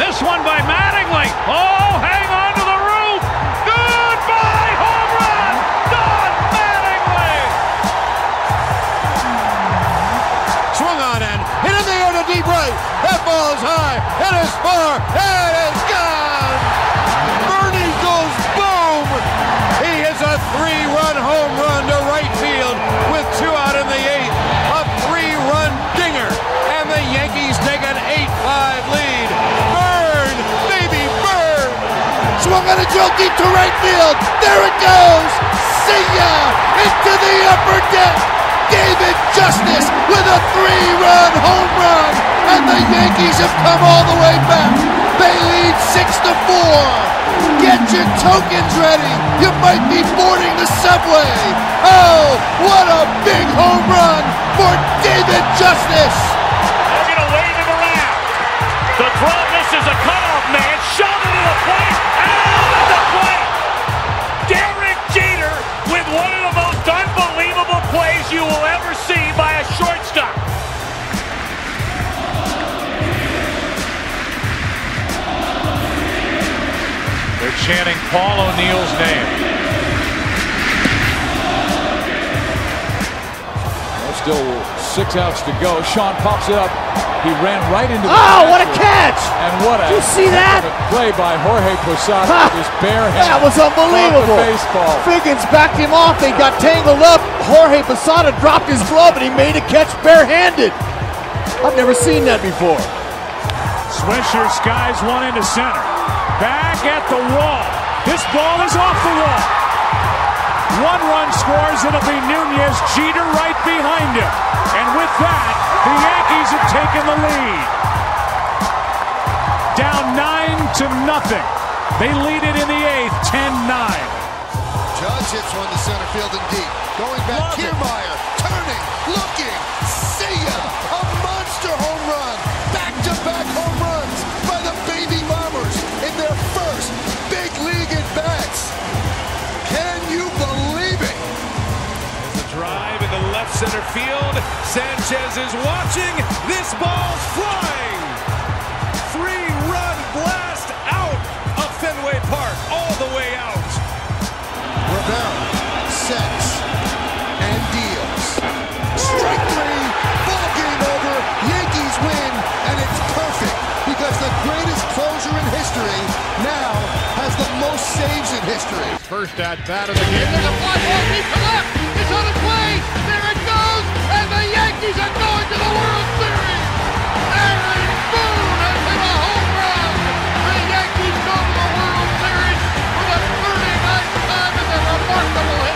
This one by Mattingly. Oh, hang on to the roof. Goodbye, home run. Don Mattingly. Swung on and hit in the air to deep right. That ball is high. It is far. It is On a drill deep to right field. There it goes. See ya into the upper deck. David Justice with a three-run home run, and the Yankees have come all the way back. They lead six to four. Get your tokens ready. You might be boarding the subway. Oh, what a big home run for David Justice. They're going to wave him around. The throw misses a cutoff man. Shot into the plate. Chanting Paul O'Neill's name. Still six outs to go. Sean pops it up. He ran right into the Oh, what a catch! And what a Did you see that? play by Jorge Posada Ha! with his bare hand. That was unbelievable. baseball. Figgins backed him off. They got tangled up. Jorge Posada dropped his glove and he made a catch barehanded. I've never seen that before. Swisher skies one into center. Back at the wall. This ball is off the wall. One run scores. It'll be Nunez. Jeter right behind him. And with that, the Yankees have taken the lead. Down nine to nothing. They lead it in the eighth, 10-9. Judge hits one to center field and deep. Going back, Love it. Kiermaier, turning, looking, see ya! Left field. Sanchez is watching. This ball's flying. Three-run blast out of Fenway Park, all the way out. Rivera sets and deals. Strike three, ball game over. Yankees win, and it's perfect because the greatest closer in history now has the most saves in history. First at bat of the game. There's a fly ball deep to left. It's on its way. There it goes. And the Yankees are going to the World Series. Aaron Boone has hit a home run. The Yankees go to the World Series for the 39th time in their remarkable history.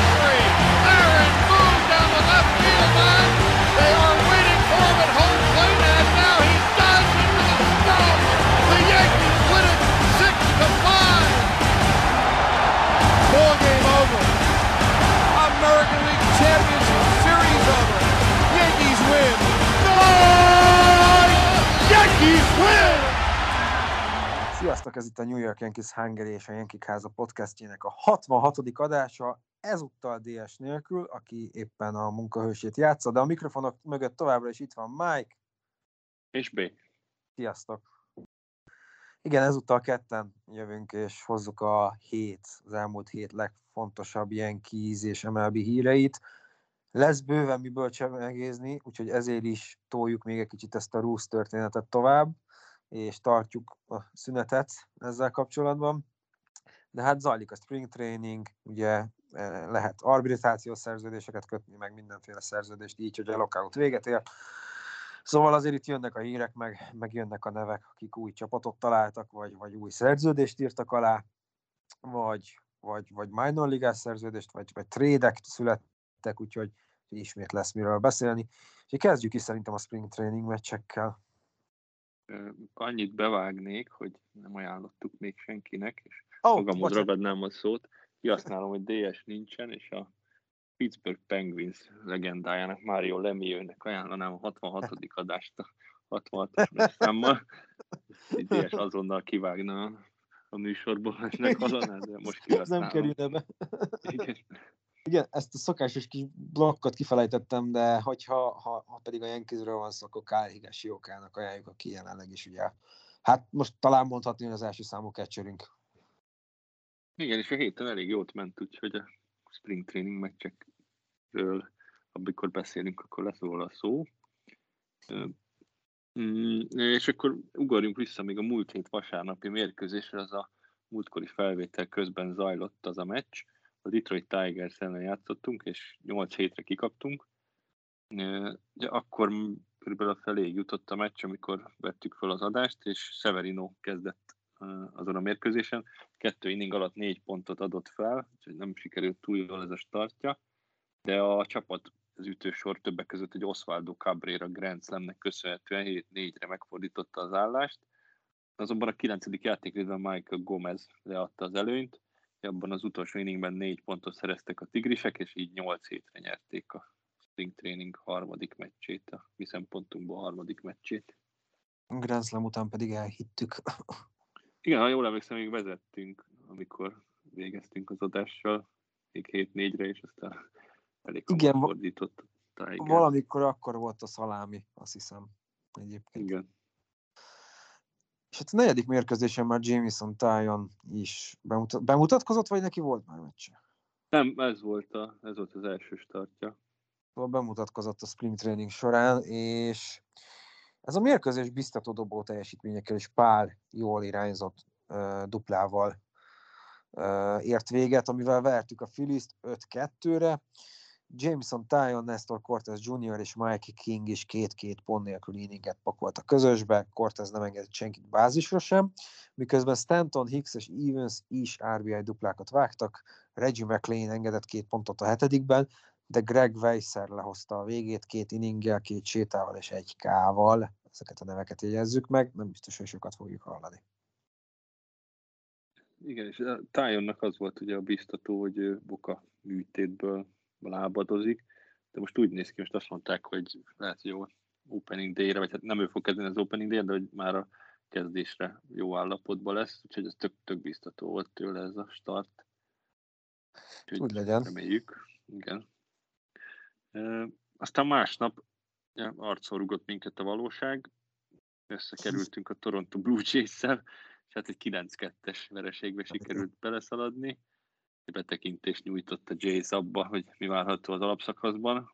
Yankees win! Sziasztok, ez itt a New York Yankees Hungary és a Yankee Háza podcastjének a 66. adása, ezúttal DS nélkül, aki éppen a munkahősét játsza, de a mikrofonok mögött továbbra is itt van Mike. És B. Sziasztok! Igen, ezúttal ketten jövünk és hozzuk a hét, az elmúlt hét legfontosabb Yankees és MLB híreit. Lesz bőven miből csemegézni, úgyhogy ezért is toljuk még egy kicsit ezt a Rúsz történetet tovább, és tartjuk a szünetet ezzel kapcsolatban. De hát zajlik a spring training, ugye eh, lehet arbitrációs szerződéseket kötni, meg mindenféle szerződést így, hogy a lockout véget ér. Szóval azért itt jönnek a hírek, meg, meg jönnek a nevek, akik új csapatot találtak, vagy, vagy új szerződést írtak alá, vagy, vagy, vagy minor ligás szerződést, vagy, vagy trédek születtek, úgyhogy ismét lesz miről beszélni. És kezdjük is szerintem a spring training meccsekkel. Annyit bevágnék, hogy nem ajánlottuk még senkinek, és Ó, magamhoz ragadnám a szót. Kihasználom, hogy DS nincsen, és a Pittsburgh Penguins legendájának Mario Lemieux-nek ajánlanám a 66. adást a 66 számmal. DS azonnal kivágna a- műsorból, ne hallaná, de most Ez nem kihasználom. kerülne be. Igen. Igen, ezt a szokásos kis blokkot kifelejtettem, de hogyha ha, ha pedig a Yankeesről van szó, akkor Kyle Higashiokának ajánljuk, aki jelenleg is ugye Hát most talán mondhatni, hogy az első számú catcherünk. Igen, és a héten elég jót ment, úgyhogy a spring training meccsekről, amikor beszélünk, akkor lesz róla szó. Mm, és akkor ugorjunk vissza még a múlt hét vasárnapi mérkőzésre, az a múltkori felvétel közben zajlott az a meccs. A Detroit Tigers ellen játszottunk, és 8 hétre kikaptunk. De akkor körülbelül a felé jutott a meccs, amikor vettük fel az adást, és Severino kezdett azon a mérkőzésen. Kettő inning alatt négy pontot adott fel, úgyhogy nem sikerült túl jól ez a startja, de a csapat az ütősor többek között egy Osvaldo Cabrera Grand Slamnek köszönhetően 7-4-re megfordította az állást. Azonban a 9. játékrészben Michael Gomez leadta az előnyt, abban az utolsó inningben négy pontot szereztek a tigrisek, és így 8 hétre nyerték a spring training harmadik meccsét, a mi szempontunkból harmadik meccsét. Grand Slam után pedig elhittük. Igen, ha jól emlékszem, még vezettünk, amikor végeztünk az adással, még 7-4-re, és aztán elég Igen, fordított. Valamikor akkor volt a szalámi, azt hiszem. Egyébként. Igen. És hát a negyedik mérkőzésen már Jameson Tyon is bemutat, bemutatkozott, vagy neki volt már meccse? Nem, ez volt, a, ez volt az első startja. Szóval bemutatkozott a spring training során, és ez a mérkőzés biztató dobó teljesítményekkel és pár jól irányzott uh, duplával uh, ért véget, amivel vertük a Phillies 5-2-re. Jameson Tyon, Nestor Cortez Jr. és Mikey King is két-két pont nélkül inninget pakolt a közösbe, Cortez nem engedett senkit bázisra sem, miközben Stanton, Hicks és Evans is RBI duplákat vágtak, Reggie McLean engedett két pontot a hetedikben, de Greg Weisser lehozta a végét két inninggel, két sétával és egy kával. Ezeket a neveket jegyezzük meg, nem biztos, hogy sokat fogjuk hallani. Igen, és Tyonnak az volt ugye a biztató, hogy Boka műtétből lábadozik, de most úgy néz ki, most azt mondták, hogy lehet, hogy jó opening day-re, vagy hát nem ő fog kezdeni az opening day de hogy már a kezdésre jó állapotban lesz, úgyhogy ez tök, tök biztató volt tőle ez a start. Úgyhogy úgy legyen. Reméljük, igen. E, aztán másnap ja, arcon rugott minket a valóság, összekerültünk a Toronto Blue Jays-szel, és hát egy 9-2-es vereségbe sikerült beleszaladni betekintést nyújtott a Jays abba, hogy mi várható az alapszakaszban.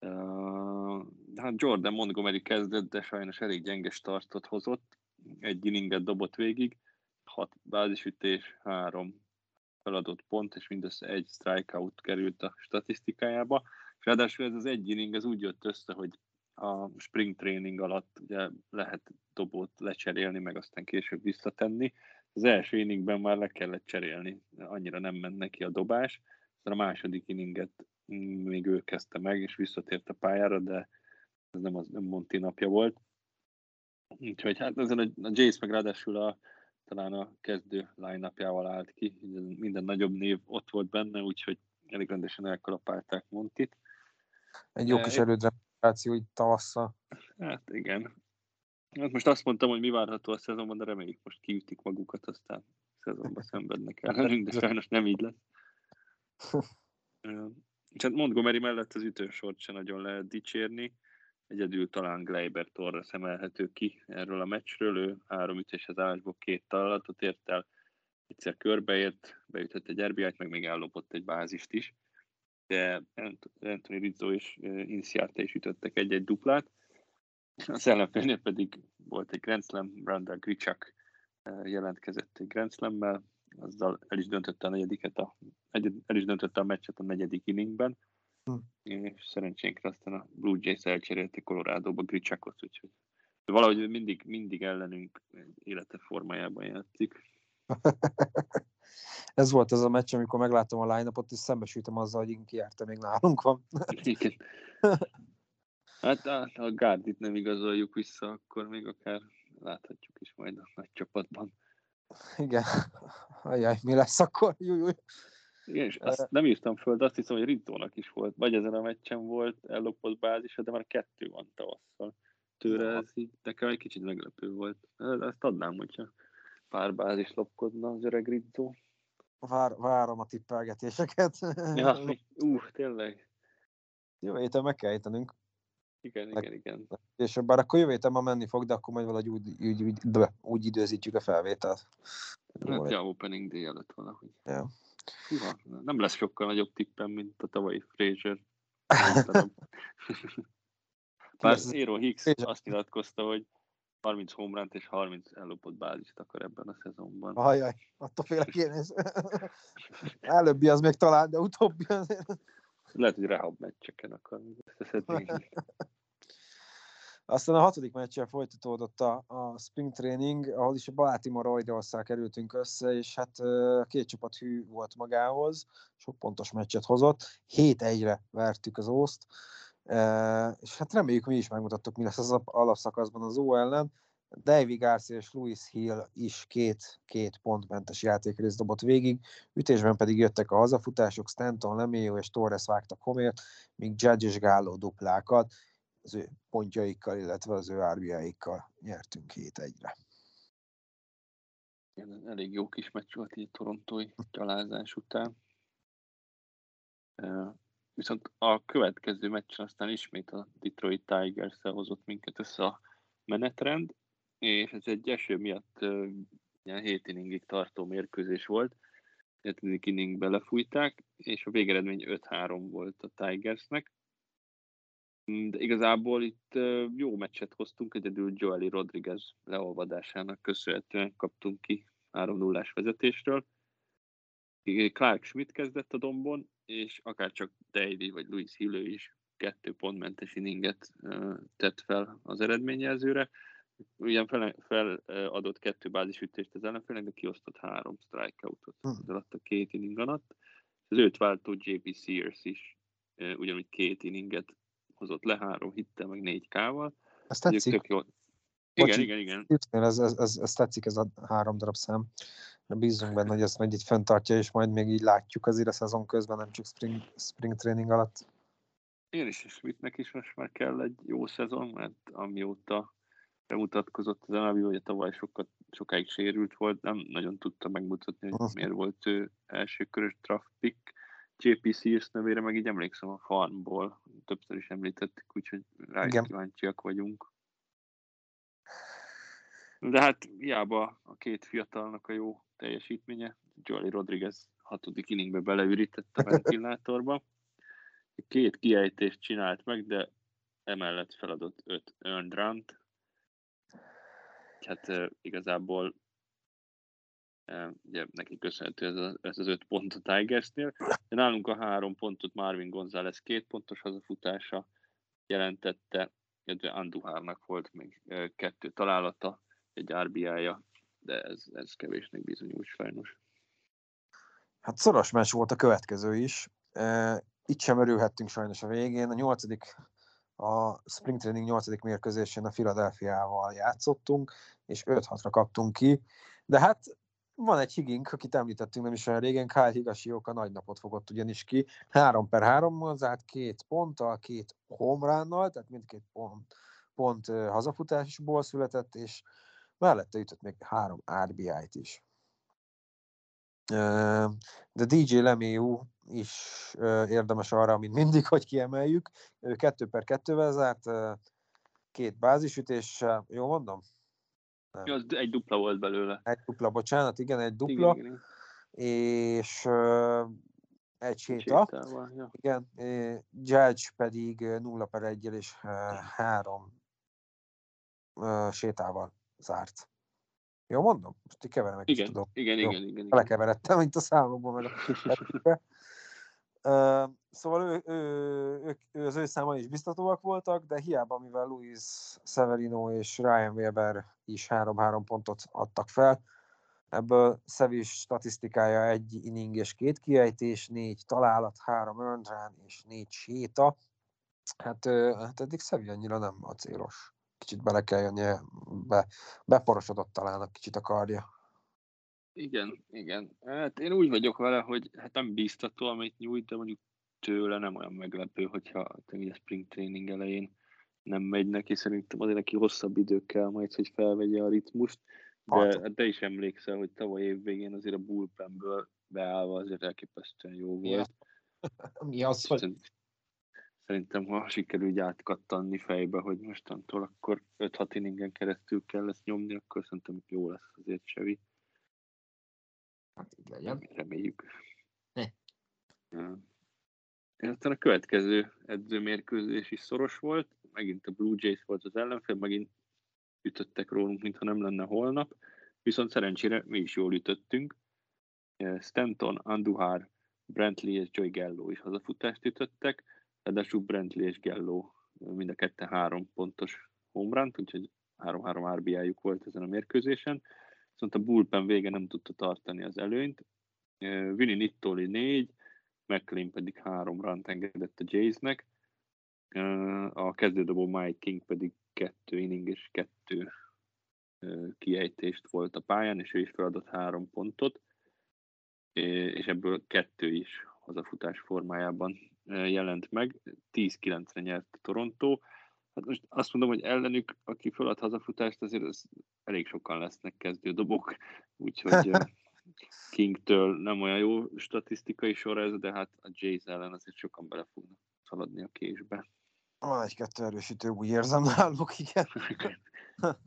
Uh, hát Jordan Montgomery kezdett, de sajnos elég gyenge startot hozott. Egy inninget dobott végig, hat bázisütés, három feladott pont, és mindössze egy strikeout került a statisztikájába. És ráadásul ez az egy inning az úgy jött össze, hogy a spring training alatt ugye lehet dobót lecserélni, meg aztán később visszatenni, az első inningben már le kellett cserélni, annyira nem ment neki a dobás, aztán a második inninget még ő kezdte meg, és visszatért a pályára, de ez nem, az, nem Monti napja volt. Úgyhogy hát ezen a, a Jace meg ráadásul a, talán a kezdő line állt ki, minden nagyobb név ott volt benne, úgyhogy elég rendesen elkalapálták Montit. Egy jó kis erődrementáció itt tavasszal. Hát igen, Hát most azt mondtam, hogy mi várható a szezonban, de reméljük most kiütik magukat, aztán szezonban szenvednek el, de sajnos nem így lesz. És hát Montgomery mellett az ütősort sem nagyon lehet dicsérni. Egyedül talán Gleiber torra szemelhető ki erről a meccsről. Ő három ütéshez állásból két talatot ért el, egyszer körbeért, beütött egy RBI-t, meg még ellopott egy bázist is. De Anthony Rizzo és Inciarte is ütöttek egy-egy duplát. Az ellenfélnél pedig volt egy Grand Slam, Randall Grichak eh, jelentkezett egy Grand Slammel, azzal el is döntötte a negyediket, a, el is döntötte a meccset a negyedik inningben, hm. és szerencsénkre aztán a Blue Jays elcserélte Colorado-ba Grichakot, úgyhogy valahogy mindig, mindig ellenünk élete formájában játszik. Ez volt az a meccs, amikor meglátom a line és szembesültem azzal, hogy Inki még nálunk van. Igen. Hát a, a Gárdit nem igazoljuk vissza, akkor még akár láthatjuk is majd a nagy csapatban. Igen. Ajaj, mi lesz akkor? Júj, júj. Igen, és azt nem írtam föl, de azt hiszem, hogy Rizzónak is volt. Vagy ezen a meccsen volt ellopott bázis, de már kettő van tavasszal. Tőle ez így nekem egy kicsit meglepő volt. Ezt adnám, hogyha pár bázis lopkodna az öreg Rizzó. Vár, várom a tippelgetéseket. Ja, ú, tényleg. Jó héten meg kell ejtenünk. Igen, igen, igen. És bár akkor jövő héten ma menni fog, de akkor majd valahogy úgy, úgy, úgy, de, úgy időzítjük a felvételt. Hát, ja, opening day előtt valahogy. Ja. Húha, nem lesz sokkal nagyobb tippem, mint a tavalyi Fraser. Bár Aero Hicks Frazier? azt nyilatkozta, hogy 30 homerunt és 30 ellopott bázist akar ebben a szezonban. Ajaj, attól félek én is. Előbbi az még talán, de utóbbi azért. Lehet, hogy rehab meccseken akar összeszedni. Aztán a hatodik meccsen folytatódott a, a spring training, ahol is a Baltimore Orioles-szal kerültünk össze, és hát két csapat hű volt magához, sok pontos meccset hozott, 7-1-re vertük az Ószt, és hát reméljük mi is megmutattuk, mi lesz az alap- alapszakaszban az Ó ellen. Davy Garcia és Louis Hill is két, két pontmentes játékrészt dobott végig, ütésben pedig jöttek a hazafutások, Stanton, Lemieux és Torres vágtak homért, míg Judge és Gallo duplákat, az ő pontjaikkal, illetve az ő RBI-ikkal nyertünk 7-1-re. Igen, elég jó kis meccs volt így a torontói gyalázás után. Viszont a következő meccsen aztán ismét a Detroit tigers hozott minket össze a menetrend, és ez egy eső miatt ilyen 7 inningig tartó mérkőzés volt. 7. inning belefújták, és a végeredmény 5-3 volt a Tigersnek. De igazából itt jó meccset hoztunk, egyedül Joely Rodriguez leolvadásának köszönhetően kaptunk ki 3-0-ás vezetésről. Clark Schmidt kezdett a dombon, és akár csak Davy vagy Louis Hill is kettő pontmentes inninget tett fel az eredményjelzőre. Ugyan fel, feladott kettő bázisütést az ellenfélnek, de kiosztott három strikeoutot Hm. az alatt a két inning alatt. Az őt váltó JP Sears is ugyanúgy két inninget hozott le, három hittel, meg négy kával. Ez Tetszik. Tök jó. Bocsi. Igen, igen, igen. Houston, Ez, ez, ez, ez, tetszik, ez a három darab szám. Bízunk benne, hogy ezt majd így fenntartja, és majd még így látjuk azért a szezon közben, nem csak spring, spring training alatt. Én is, és Schmidtnek is most már kell egy jó szezon, mert amióta bemutatkozott az MLB, hogy tavaly sokat, sokáig sérült volt, nem nagyon tudta megmutatni, hogy miért volt ő első körös draft pick. JP Sears nevére meg így emlékszem a farmból, többször is említettük, úgyhogy rá is kíváncsiak vagyunk. De hát hiába a két fiatalnak a jó teljesítménye, Jolly Rodriguez hatodik inningbe beleürített a ventilátorba. Két kiejtést csinált meg, de emellett feladott öt earned run Hát igazából ugye neki köszönhető ez, a, ez az öt pont a Tigersnél. De nálunk a három pontot Marvin González két pontos hazafutása jelentette, illetve Anduhárnak volt még kettő találata, egy RBI-ja, de ez, ez kevésnek bizonyul sajnos. Hát szoros meccs volt a következő is. Itt sem örülhettünk sajnos a végén. A nyolcadik, a Spring Training nyolcadik mérkőzésén a Philadelphiával játszottunk, és 5-6-ra kaptunk ki. De hát van egy higink, akit említettünk nem is olyan régen, Kyle Higashioka nagy napot fogott ugyanis ki. 3 per 3 zárt, két ponttal, két homránnal, tehát mindkét pont, pont hazafutásból született, és mellette ütött még három RBI-t is. De DJ Lemieux is érdemes arra, mint mindig, hogy kiemeljük. Ő 2 per 2-vel zárt, két bázisütéssel, jó mondom? Ja, az egy dupla volt belőle. Egy dupla, bocsánat, igen, egy dupla, Igen, igen, és ö, egy séta. sétával, ja. Igen, eh, Judge pedig ö, 0 per 1 és 3 sétával zárt. Jó mondom? Most így keverem kicsit Igen, tudom. igen, Jó. igen, igen, igen. Belekeveredtem, mint a számokban, meg a Uh, szóval ő, ő, ő, ő, az ő számai is biztatóak voltak, de hiába, mivel Luis Severino és Ryan Weber is 3-3 pontot adtak fel, ebből Szevis statisztikája egy inning és két kiejtés, négy találat, három run és négy séta. Hát, hát eddig Szevi annyira nem a célos. Kicsit bele kell jönnie, be, beporosodott talán a kicsit a kardja. Igen, igen. Hát én úgy vagyok vele, hogy hát nem bíztató, amit nyújt, de mondjuk tőle nem olyan meglepő, hogyha tényleg a spring training elején nem megy neki. Szerintem azért neki hosszabb idő kell majd, hogy felvegye a ritmust. De Hát. hát te is emlékszel, hogy tavaly év végén azért a bullpenből beállva azért elképesztően jó volt. Mi az, hogy Szerint- szerintem ha sikerül így átkattanni fejbe, hogy mostantól akkor 5-6 inningen keresztül kell ezt nyomni, akkor szerintem jó lesz azért Sevi. Hát így legyen. Reméljük. Ne. Aztán a következő edzőmérkőzés is szoros volt, megint a Blue Jays volt az ellenfél, megint ütöttek rólunk, mintha nem lenne holnap, viszont szerencsére mi is jól ütöttünk. Stanton, Anduhar, Brantley és Joey Gallo is hazafutást ütöttek, ráadásul Brantley és Gallo mind a ketten három pontos homerun úgyhogy 3-3 RBI-juk volt ezen a mérkőzésen. Viszont a bullpen vége nem tudta tartani az előnyt. Vinny Nittoli 4, McLean pedig három rant engedett a Jaysnek. A kezdődobó Mike King pedig kettő inning és kettő kiejtést volt a pályán, és ő is feladott három pontot, és ebből kettő is hazafutás formájában jelent meg. 10-9-re nyert Toronto. Hát most azt mondom, hogy ellenük, aki felad hazafutást, azért az elég sokan lesznek kezdődobok, úgyhogy Kingtől nem olyan jó statisztikai sor ez, de hát a Jays ellen azért sokan bele fognak szaladni a késbe. Van egy-kettő erősítő, úgy érzem náluk, igen.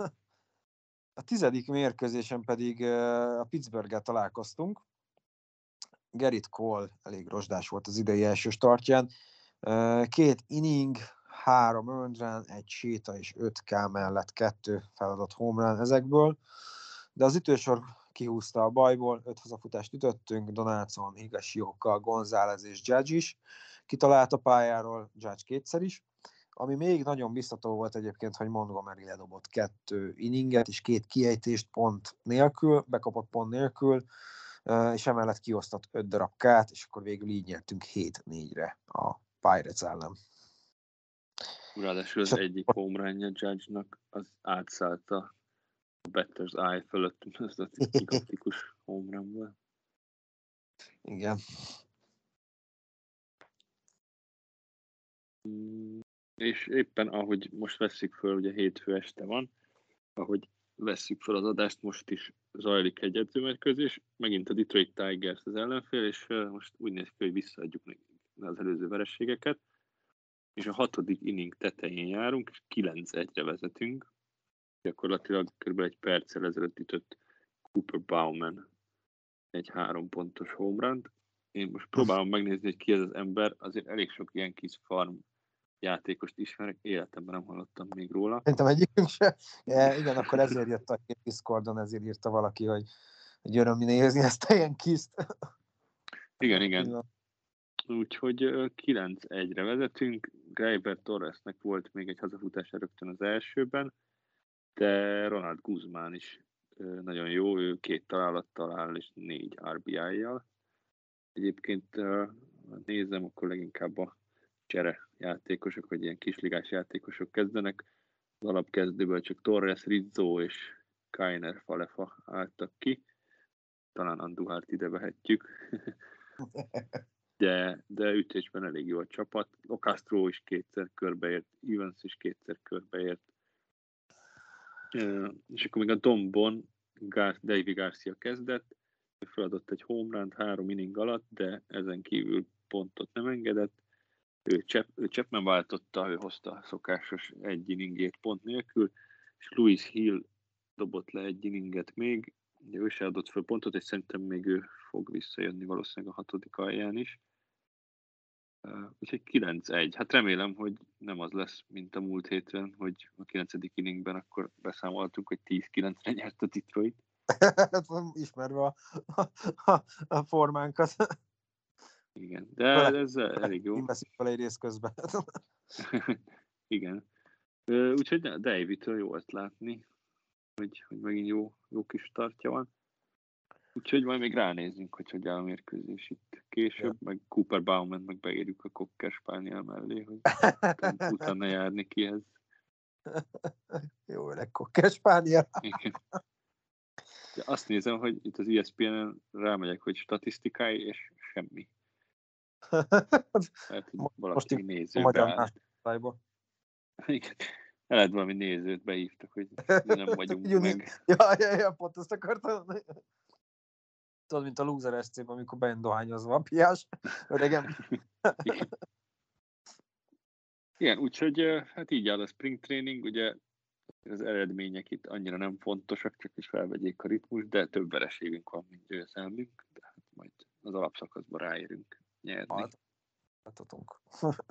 A tizedik mérkőzésen pedig a Pittsburgh találkoztunk. Gerrit Cole elég rozsdás volt az idei első startján. Két inning, három earned egy séta és öt K mellett kettő feladott homerun ezekből. De az ütősor kihúzta a bajból, öt hazafutást ütöttünk, Donaldson, Higashioka, González és Judge is kitalált a pályáról, Judge kétszer is. Ami még nagyon biztató volt egyébként, hogy Montgomery ledobott kettő inninget és két kiejtést pont nélkül, bekapott pont nélkül, és emellett kiosztott öt darab kát, és akkor végül így nyertünk 7-4-re a Pirates ellen. Ráadásul az egyik homerunja Judge-nak az átszállt a Batters Eye fölött, ez a gigantikus homerun volt. Igen. És éppen ahogy most veszik föl, ugye hétfő este van, ahogy vesszük fel az adást, most is zajlik egy edzőmérkőzés, megint a Detroit Tigers az ellenfél, és most úgy néz ki, hogy visszaadjuk az előző verességeket, és a hatodik inning tetején járunk, és 9-1-re vezetünk. Gyakorlatilag kb. egy perccel ezelőtt ütött Cooper Bauman egy három pontos homerun Én most próbálom megnézni, hogy ki ez az ember, azért elég sok ilyen kis farm játékost ismerek, életemben nem hallottam még róla. Szerintem egyikünk se. Ja, igen, akkor ezért jött a Discordon, ezért írta valaki, hogy, hogy öröm nézni ezt a ilyen kiszt. Igen, igen. Úgyhogy 9-1-re vezetünk. Greiber Torresnek volt még egy hazafutása rögtön az elsőben, de Ronald Guzmán is nagyon jó, ő két találattal áll és négy RBI-jal. Egyébként nézem, akkor leginkább a csere játékosok, vagy ilyen kisligás játékosok kezdenek. Az alapkezdőből csak Torres, Rizzo és Kainer Falefa álltak ki. Talán Anduhárt ide vehetjük. de, de ütésben elég jó a csapat. Locastro is kétszer körbeért, Evans is kétszer körbeért. És akkor még a Dombon Gar- Davy Garcia kezdett, feladott egy homerun három inning alatt, de ezen kívül pontot nem engedett ő, Chap, ő Chapman váltotta, ő hozta a szokásos egy inningét pont nélkül, és Louis Hill dobott le egy inninget még, de ő se adott föl pontot, és szerintem még ő fog visszajönni valószínűleg a hatodik alján is. Úgyhogy 9-1. Hát remélem, hogy nem az lesz, mint a múlt héten, hogy a 9. inningben akkor beszámoltunk, hogy 10-9-re nyert a Detroit. Ismerve a, a, a formánkat. Igen, de ez elég jó. Veszik fel egy rész közben. Igen. Úgyhogy David-től jó ezt látni, hogy, hogy megint jó, jó kis tartja van. Úgyhogy majd még ránézzünk, hogy hogy áll a mérkőzés itt később, ja. meg Cooper Bauman meg beérjük a Cocker Spaniel mellé, hogy utána járni kihez. Jó öreg Cocker Spaniel. De azt nézem, hogy itt az ESPN-en rámegyek, hogy statisztikái, és semmi. Lehet, hogy valaki Most néző magyar Igen. Lehet valami nézőt beívtak, hogy nem vagyunk meg. Ja, ja, ja, pont ezt akartam. Tudod, mint a loser sc amikor bejön dohányozva a piás. Öregem. Igen, úgyhogy hát így áll a spring training, ugye az eredmények itt annyira nem fontosak, csak is felvegyék a ritmus, de több vereségünk van, mint győzelmünk, de hát majd az alapszakaszban ráérünk nyerni. Hát, láthatunk.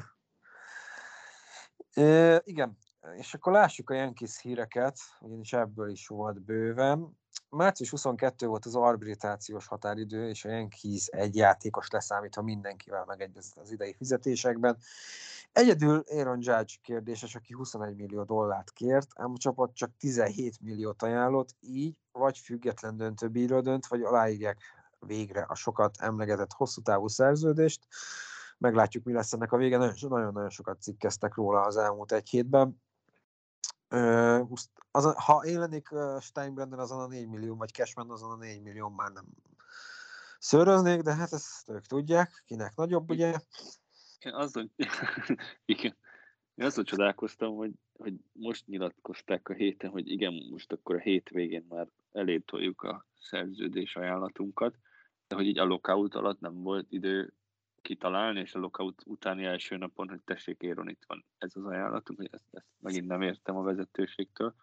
e, igen, és akkor lássuk a Yankees híreket, ugyanis ebből is volt bőven. Március 22 volt az arbitrációs határidő, és a Yankees egy játékos leszámítva mindenkivel megegyezett az idei fizetésekben. Egyedül Aaron Judge kérdéses, aki 21 millió dollárt kért, ám a csapat csak 17 milliót ajánlott, így vagy független döntőbíró dönt, vagy aláírják végre a sokat emlegetett hosszú távú szerződést. Meglátjuk, mi lesz ennek a vége. Nagyon-nagyon sokat cikkeztek róla az elmúlt egy hétben. Az, ha én lennék Steinbrenner azon a 4 millió, vagy Cashman azon a 4 millió, már nem szöröznék, de hát ezt ők tudják, kinek nagyobb, ugye? Én azon, igen. Én azon csodálkoztam, hogy, hogy most nyilatkozták a héten, hogy igen, most akkor a hétvégén már elétoljuk a szerződés ajánlatunkat, de hogy így a lockout alatt nem volt idő kitalálni, és a lockout utáni első napon, hogy tessék, Éron, itt van ez az ajánlatunk, hogy ezt, ezt megint nem értem a vezetőségtől.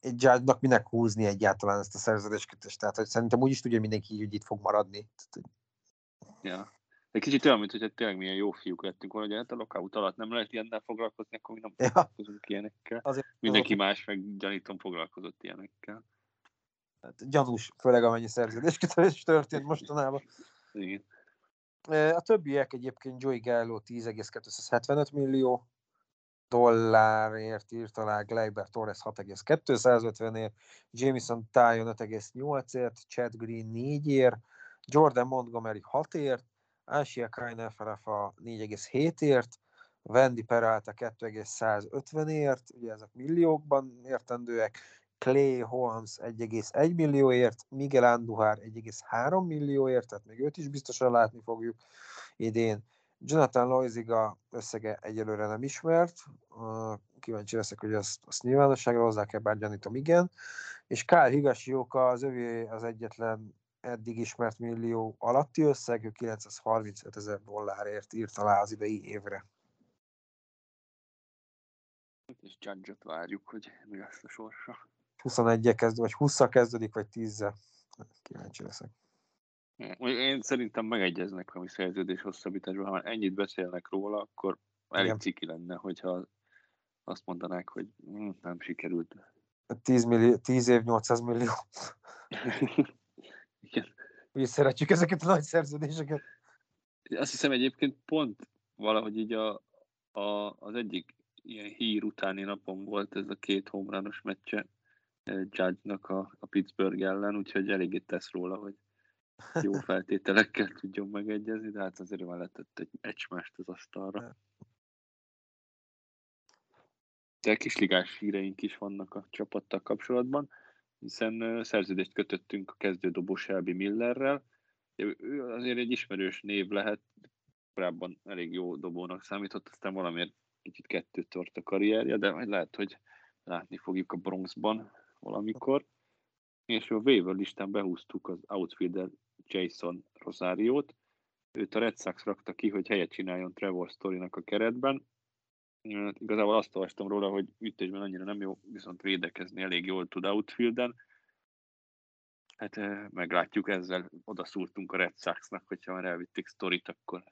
Egy judge minek húzni egyáltalán ezt a szerződéskötést? Tehát, hogy szerintem úgy is tudja mindenki, hogy itt fog maradni. Ja. Egy kicsit olyan, mint hogy tényleg milyen jó fiúk lettünk volna, hogy hát a lockout alatt nem lehet ilyennel foglalkozni, akkor mi nem Ja. foglalkozunk ilyenekkel. Azért Mindenki más meg gyanítom foglalkozott ilyenekkel. Hát gyanús, főleg amennyi szerződéskötés történt mostanában. Igen. A többiek egyébként Joey Gallo 10,275 millió dollárért írt alá, Gleyber Torres 6,250-ért, Jameson Tyon 5,8-ért, Chad Green 4-ért, Jordan Montgomery 6-ért, Asia Kainefarafa 4,7-ért, Wendy Peralta 2,150-ért, ugye ezek milliókban értendőek, Clay Holmes 1,1 millióért, Miguel Andujar 1,3 millióért, tehát még őt is biztosan látni fogjuk idén. Jonathan Loiziga összege egyelőre nem ismert, kíváncsi leszek, hogy azt, azt nyilvánosságra hozzák-e, bár gyanítom igen. És Kyle Higashioka az övé az egyetlen eddig ismert millió alatti összeg, ő 935 ezer dollárért írt alá az idei évre. És Judge-ot várjuk, hogy mi lesz a sorsa. 21 kezd, vagy 20 kezdődik, vagy 10 Kíváncsi leszek. Én szerintem megegyeznek valami szerződés hosszabbításban, ha már ennyit beszélnek róla, akkor elég Igen. ciki lenne, hogyha azt mondanák, hogy hm, nem sikerült. 10, millió, 10 év, 800 millió. Igen. Ugye szeretjük ezeket a nagy szerződéseket. Azt hiszem egyébként pont valahogy így a, a, az egyik ilyen hír utáni napon volt ez a két homrános meccse Judge-nak a, a Pittsburgh ellen, úgyhogy eléggé tesz róla, hogy jó feltételekkel tudjon megegyezni, de hát azért már letett egy egysmást az asztalra. De kisligás híreink is vannak a csapattal kapcsolatban, hiszen szerződést kötöttünk a kezdődobó Shelby Millerrel. Ő azért egy ismerős név lehet, korábban elég jó dobónak számított, aztán valamiért kicsit kettőt tört a karrierje, de majd lehet, hogy látni fogjuk a Bronxban valamikor. És a waiver listán behúztuk az outfielder Jason Rosario-t. Őt a Red Sox rakta ki, hogy helyet csináljon Trevor Storynak a keretben. Hát Igazából azt olvastam róla, hogy ütésben annyira nem jó, viszont védekezni elég jól tud outfielden. Hát eh, meglátjuk, ezzel odaszúrtunk a Red Sox-nak, hogyha már elvitték Storyt, akkor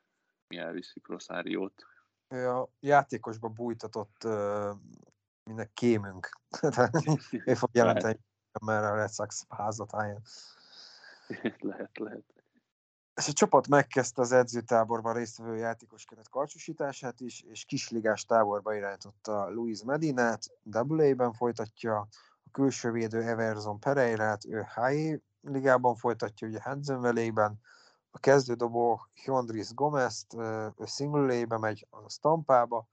mi elviszük Rosario-t. Ő a játékosba bújtatott uh, minden kémünk. Tehát ő fog jelenteni, mert a Red Sox házatáján. lehet, lehet. És a csapat megkezdte az edzőtáborban résztvevő játékos keret karcsúsítását is, és kisligás táborba irányította Luis Medinát, AA-ben folytatja, a külső védő Everson Pereirát, ő HI ligában folytatja, ugye Hansen velében, a kezdődobó Hyondris Gomez-t, ő single a megy a Stampába,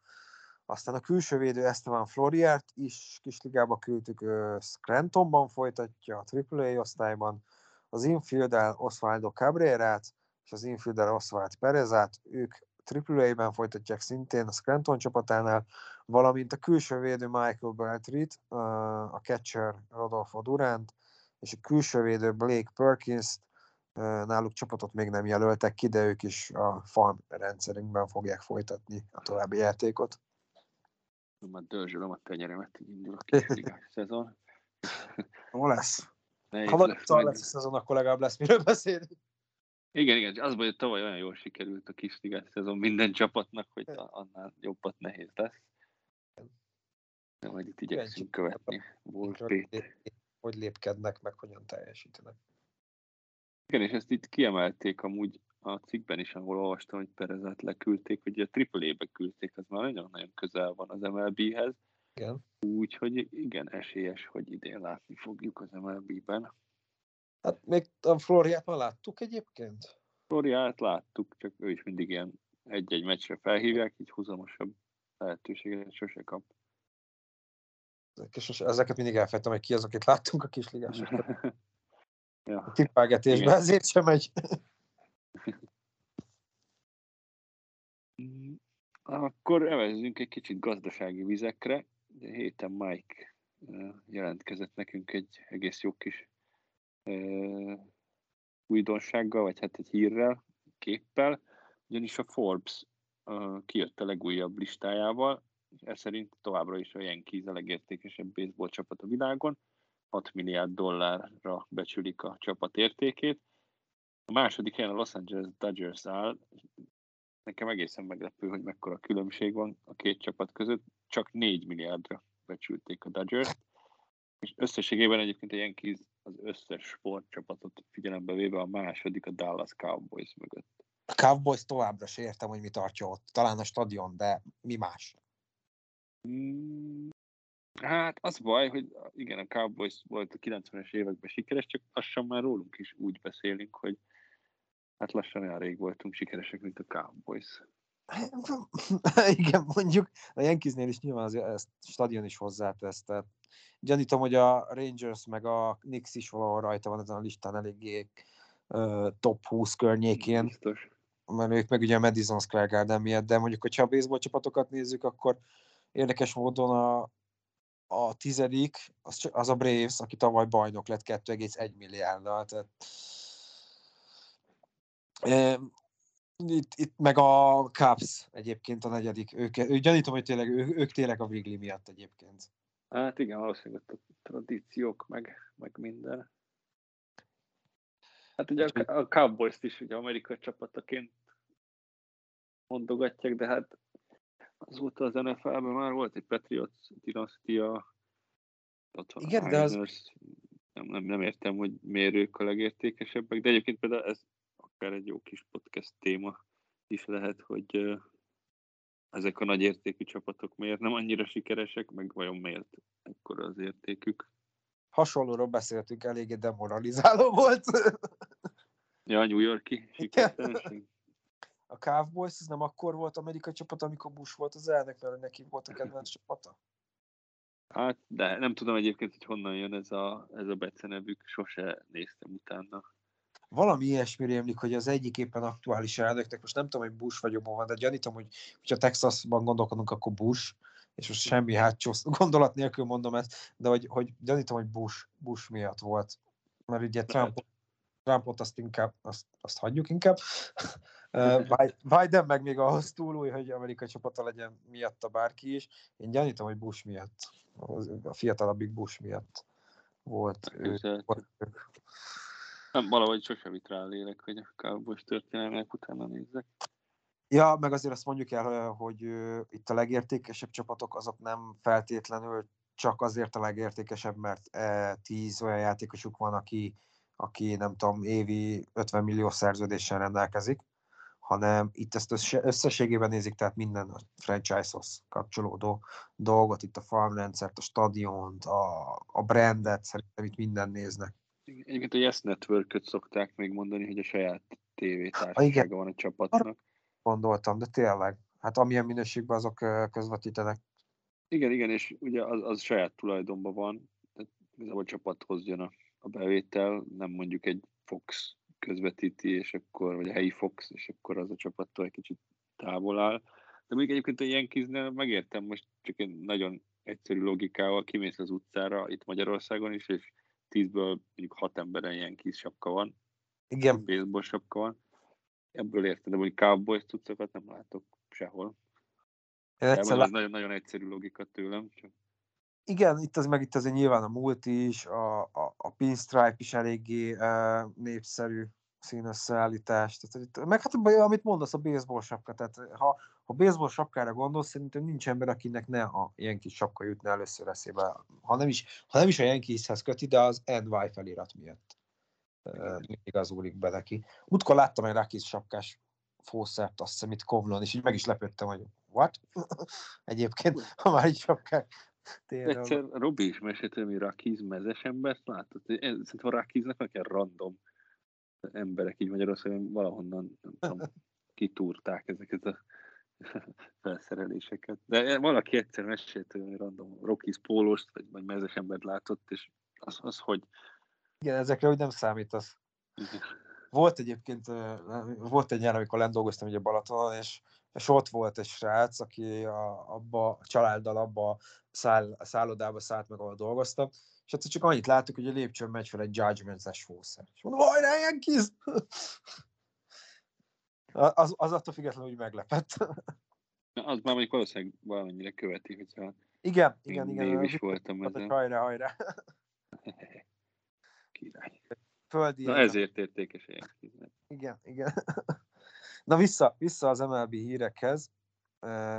aztán a külső védő Esteban Floriert is kisligába küldtük, Scrantonban folytatja, a AAA osztályban, az infielder Osvaldo Cabrerát, és az infielder Oswald Perezát, ők AAA-ben folytatják szintén a Scranton csapatánál, valamint a külső védő Michael Beltrit, a catcher Rodolfo Durant, és a külső védő Blake Perkins, náluk csapatot még nem jelöltek ki, de ők is a farm rendszerünkben fogják folytatni a további játékot. Már dörzsölöm a tenyeremet, így indul a kisligás szezon. Hol lesz? Nehéz Ha lesz lesz a szezon, akkor legalább lesz miről beszélni. Igen, igen, az baj, hogy tavaly olyan jól sikerült a kisligás szezon minden csapatnak, hogy annál jobbat nehéz lesz. De majd itt igyekszünk követni Wolfét. Hogy lépkednek, meg hogyan teljesítenek. Igen, és ezt itt kiemelték amúgy a cikkben is, ahol olvastam, hogy Perezet leküldték, hogy a AAA-be küldték, az már nagyon-nagyon közel van az MLB-hez, Igen. úgyhogy igen, esélyes, hogy idén látni fogjuk az MLB-ben. Hát még a Floriát már láttuk egyébként? Floriát láttuk, csak ő is mindig ilyen egy-egy meccsre felhívják, így húzamosabb lehetőséget sose kap. És ezeket mindig elfejtem, hogy ki az, akit láttunk a kisligásokban. ja. A tippelgetésben ezért sem megy. Mm, Akkor evezzünk egy kicsit gazdasági vizekre. Héten Mike jelentkezett nekünk egy egész jó kis újdonsággal, vagy hát egy hírrel, képpel, ugyanis a Forbes kijött a legújabb listájával, ez szerint továbbra is a Yankees a legértékesebb baseball csapat a világon, 6 milliárd dollárra becsülik a csapat értékét. A második helyen a Los Angeles Dodgers áll, nekem egészen meglepő, hogy mekkora különbség van a két csapat között. Csak 4 milliárdra becsülték a dodgers és összességében egyébként a Yankees az összes sportcsapatot figyelembe véve a második a Dallas Cowboys mögött. A Cowboys továbbra se értem, hogy mi tartja ott. Talán a stadion, de mi más? Mm, Hát az baj, hogy igen, a Cowboys volt a 90-es években sikeres, csak lassan már rólunk is úgy beszélünk, hogy hát lassan olyan rég voltunk sikeresek, mint a Cowboys. Igen, mondjuk a Yankeesnél is nyilván az ezt stadion is hozzátesz, tehát gyanítom, hogy a Rangers meg a Knicks is valahol rajta van ezen a listán eléggé uh, top 20 környékén, Biztos. mert ők meg ugye a Madison Square Garden miatt, de mondjuk, hogyha a baseball csapatokat nézzük, akkor érdekes módon a, a tizedik, az, az a Braves, aki tavaly bajnok lett 2,1 milliárddal, tehát itt, itt meg a Cubs egyébként a negyedik. Ők, ők gyanítom, hogy tényleg, ők, ők tényleg a Wrigley miatt egyébként. Hát igen, valószínűleg a tradíciók, meg, meg minden. Hát ugye a, a Cowboys-t is ugye amerikai csapataként mondogatják, de hát azóta az NFL-ben már volt egy Patriots dinasztia, ott van Igen, a de az- Niners. Nem, nem, nem értem, hogy miért ők a legértékesebbek, de egyébként például ez akár egy jó kis podcast téma is lehet, hogy ezek a nagy értékű csapatok miért nem annyira sikeresek, meg vajon miért ekkora az értékük. Hasonlóról beszéltünk, eléggé demoralizáló volt. Ja, a New Yorki sikertelenség. A Cowboys ez nem akkor volt amerikai csapat, amikor Bush volt az elnök, mert neki volt a kedvenc csapata. Hát, de nem tudom egyébként, hogy honnan jön ez a, ez a becenevük, sose néztem utána. Valami ilyesmi rémlik, hogy az egyik éppen aktuális elnöknek, most nem tudom, hogy Bush vagy Obama, de gyanítom, hogy ha Texasban gondolkodunk, akkor Bush, és most semmi hátsó gondolat nélkül mondom ezt, de hogy, hogy gyanítom, hogy Bush, Bush miatt volt. Mert ugye Trump, Trumpot azt inkább, azt, azt hagyjuk inkább. Biden meg még ahhoz túl új, hogy amerikai csapata legyen miatta bárki is. Én gyanítom, hogy Bush miatt, a fiatalabbik Bush miatt volt. ő- volt. Nem, valahogy sosem itt rá a lélek, hogy a Cowboys történelmek utána nézzek. Ja, meg azért azt mondjuk el, hogy itt a legértékesebb csapatok azok nem feltétlenül csak azért a legértékesebb, mert e, 10 olyan játékosuk van, aki, aki nem tudom, évi 50 millió szerződéssel rendelkezik, hanem itt ezt össze- összességében nézik, tehát minden a franchise-hoz kapcsolódó dolgot, itt a farmrendszert, a stadiont, a, a brandet, szerintem itt minden néznek. Egyébként a Yes network szokták még mondani, hogy a saját Ah, tévétársasága van a csapatnak. Gondoltam, de tényleg, hát amilyen minőségben azok közvetítenek. Igen, igen, és ugye az, az saját tulajdonban van, tehát a csapathoz jön a, a bevétel, nem mondjuk egy Fox közvetíti, és akkor, vagy a helyi Fox, és akkor az a csapattól egy kicsit távol áll. De még egyébként a Yankeesnél megértem most csak egy nagyon egyszerű logikával, kimész az utcára itt Magyarországon is, és tízből mondjuk hat emberen Yankees sapka van, Igen, baseball sapka van. Ebből érted, de hogy Cowboys cuccokat nem látok sehol. Egyszer az nagyon, nagyon egyszerű logika tőlem. Csak Igen, itt az meg itt azért nyilván a múlt is, a, a, a pinstripe is eléggé uh, népszerű színösszeállítás. Tehát, meg hát amit mondasz, a baseball sapka. Tehát ha, ha baseball sapkára gondolsz, szerintem nincs ember, akinek ne a ilyen kis sapka jutna először eszébe. Ha nem is, ha nem is a Yankeeshez köti, de az NY felirat miatt. Mindig az úrik be neki. Múltkor láttam egy Rockies sapkás fószert, azt hiszem itt Kovlon, és így meg is lepődtem, hogy what? Egyébként, ha már így sapkák tényleg. Egyszer Robi is mesélt, hogy Rakiz mezes embert látott. Szerintem a Rakiznak olyan random emberek így Magyarországon valahonnan nem tudom, kitúrták ezeket a felszereléseket. De valaki egyszer mesélt, hogy random Rockies pólóst, vagy, vagy mezes embert látott, és az, az hogy Igen, ezekre úgy nem számítasz. Volt egyébként, volt egy nyár, amikor lent dolgoztam ugye Balatonon, és, és ott volt egy srác, aki a, abba a családdal abba a, száll, a szállodába szállt meg, ahol dolgoztam, és egyszer csak annyit láttuk, hogy a lépcsőn megy fel egy Judgment-es fószer. És mondom, hajrá, Yankees! az, az attól függetlenül úgy meglepett. Az már mondjuk valószínűleg valamennyire követi, hogyha igen, igen, igen, igen. is voltam Hogy ezen. Hajrá, hajrá. Király. Földi. Na ezért értékes Yankees. Igen, igen. Na vissza, vissza az MLB hírekhez,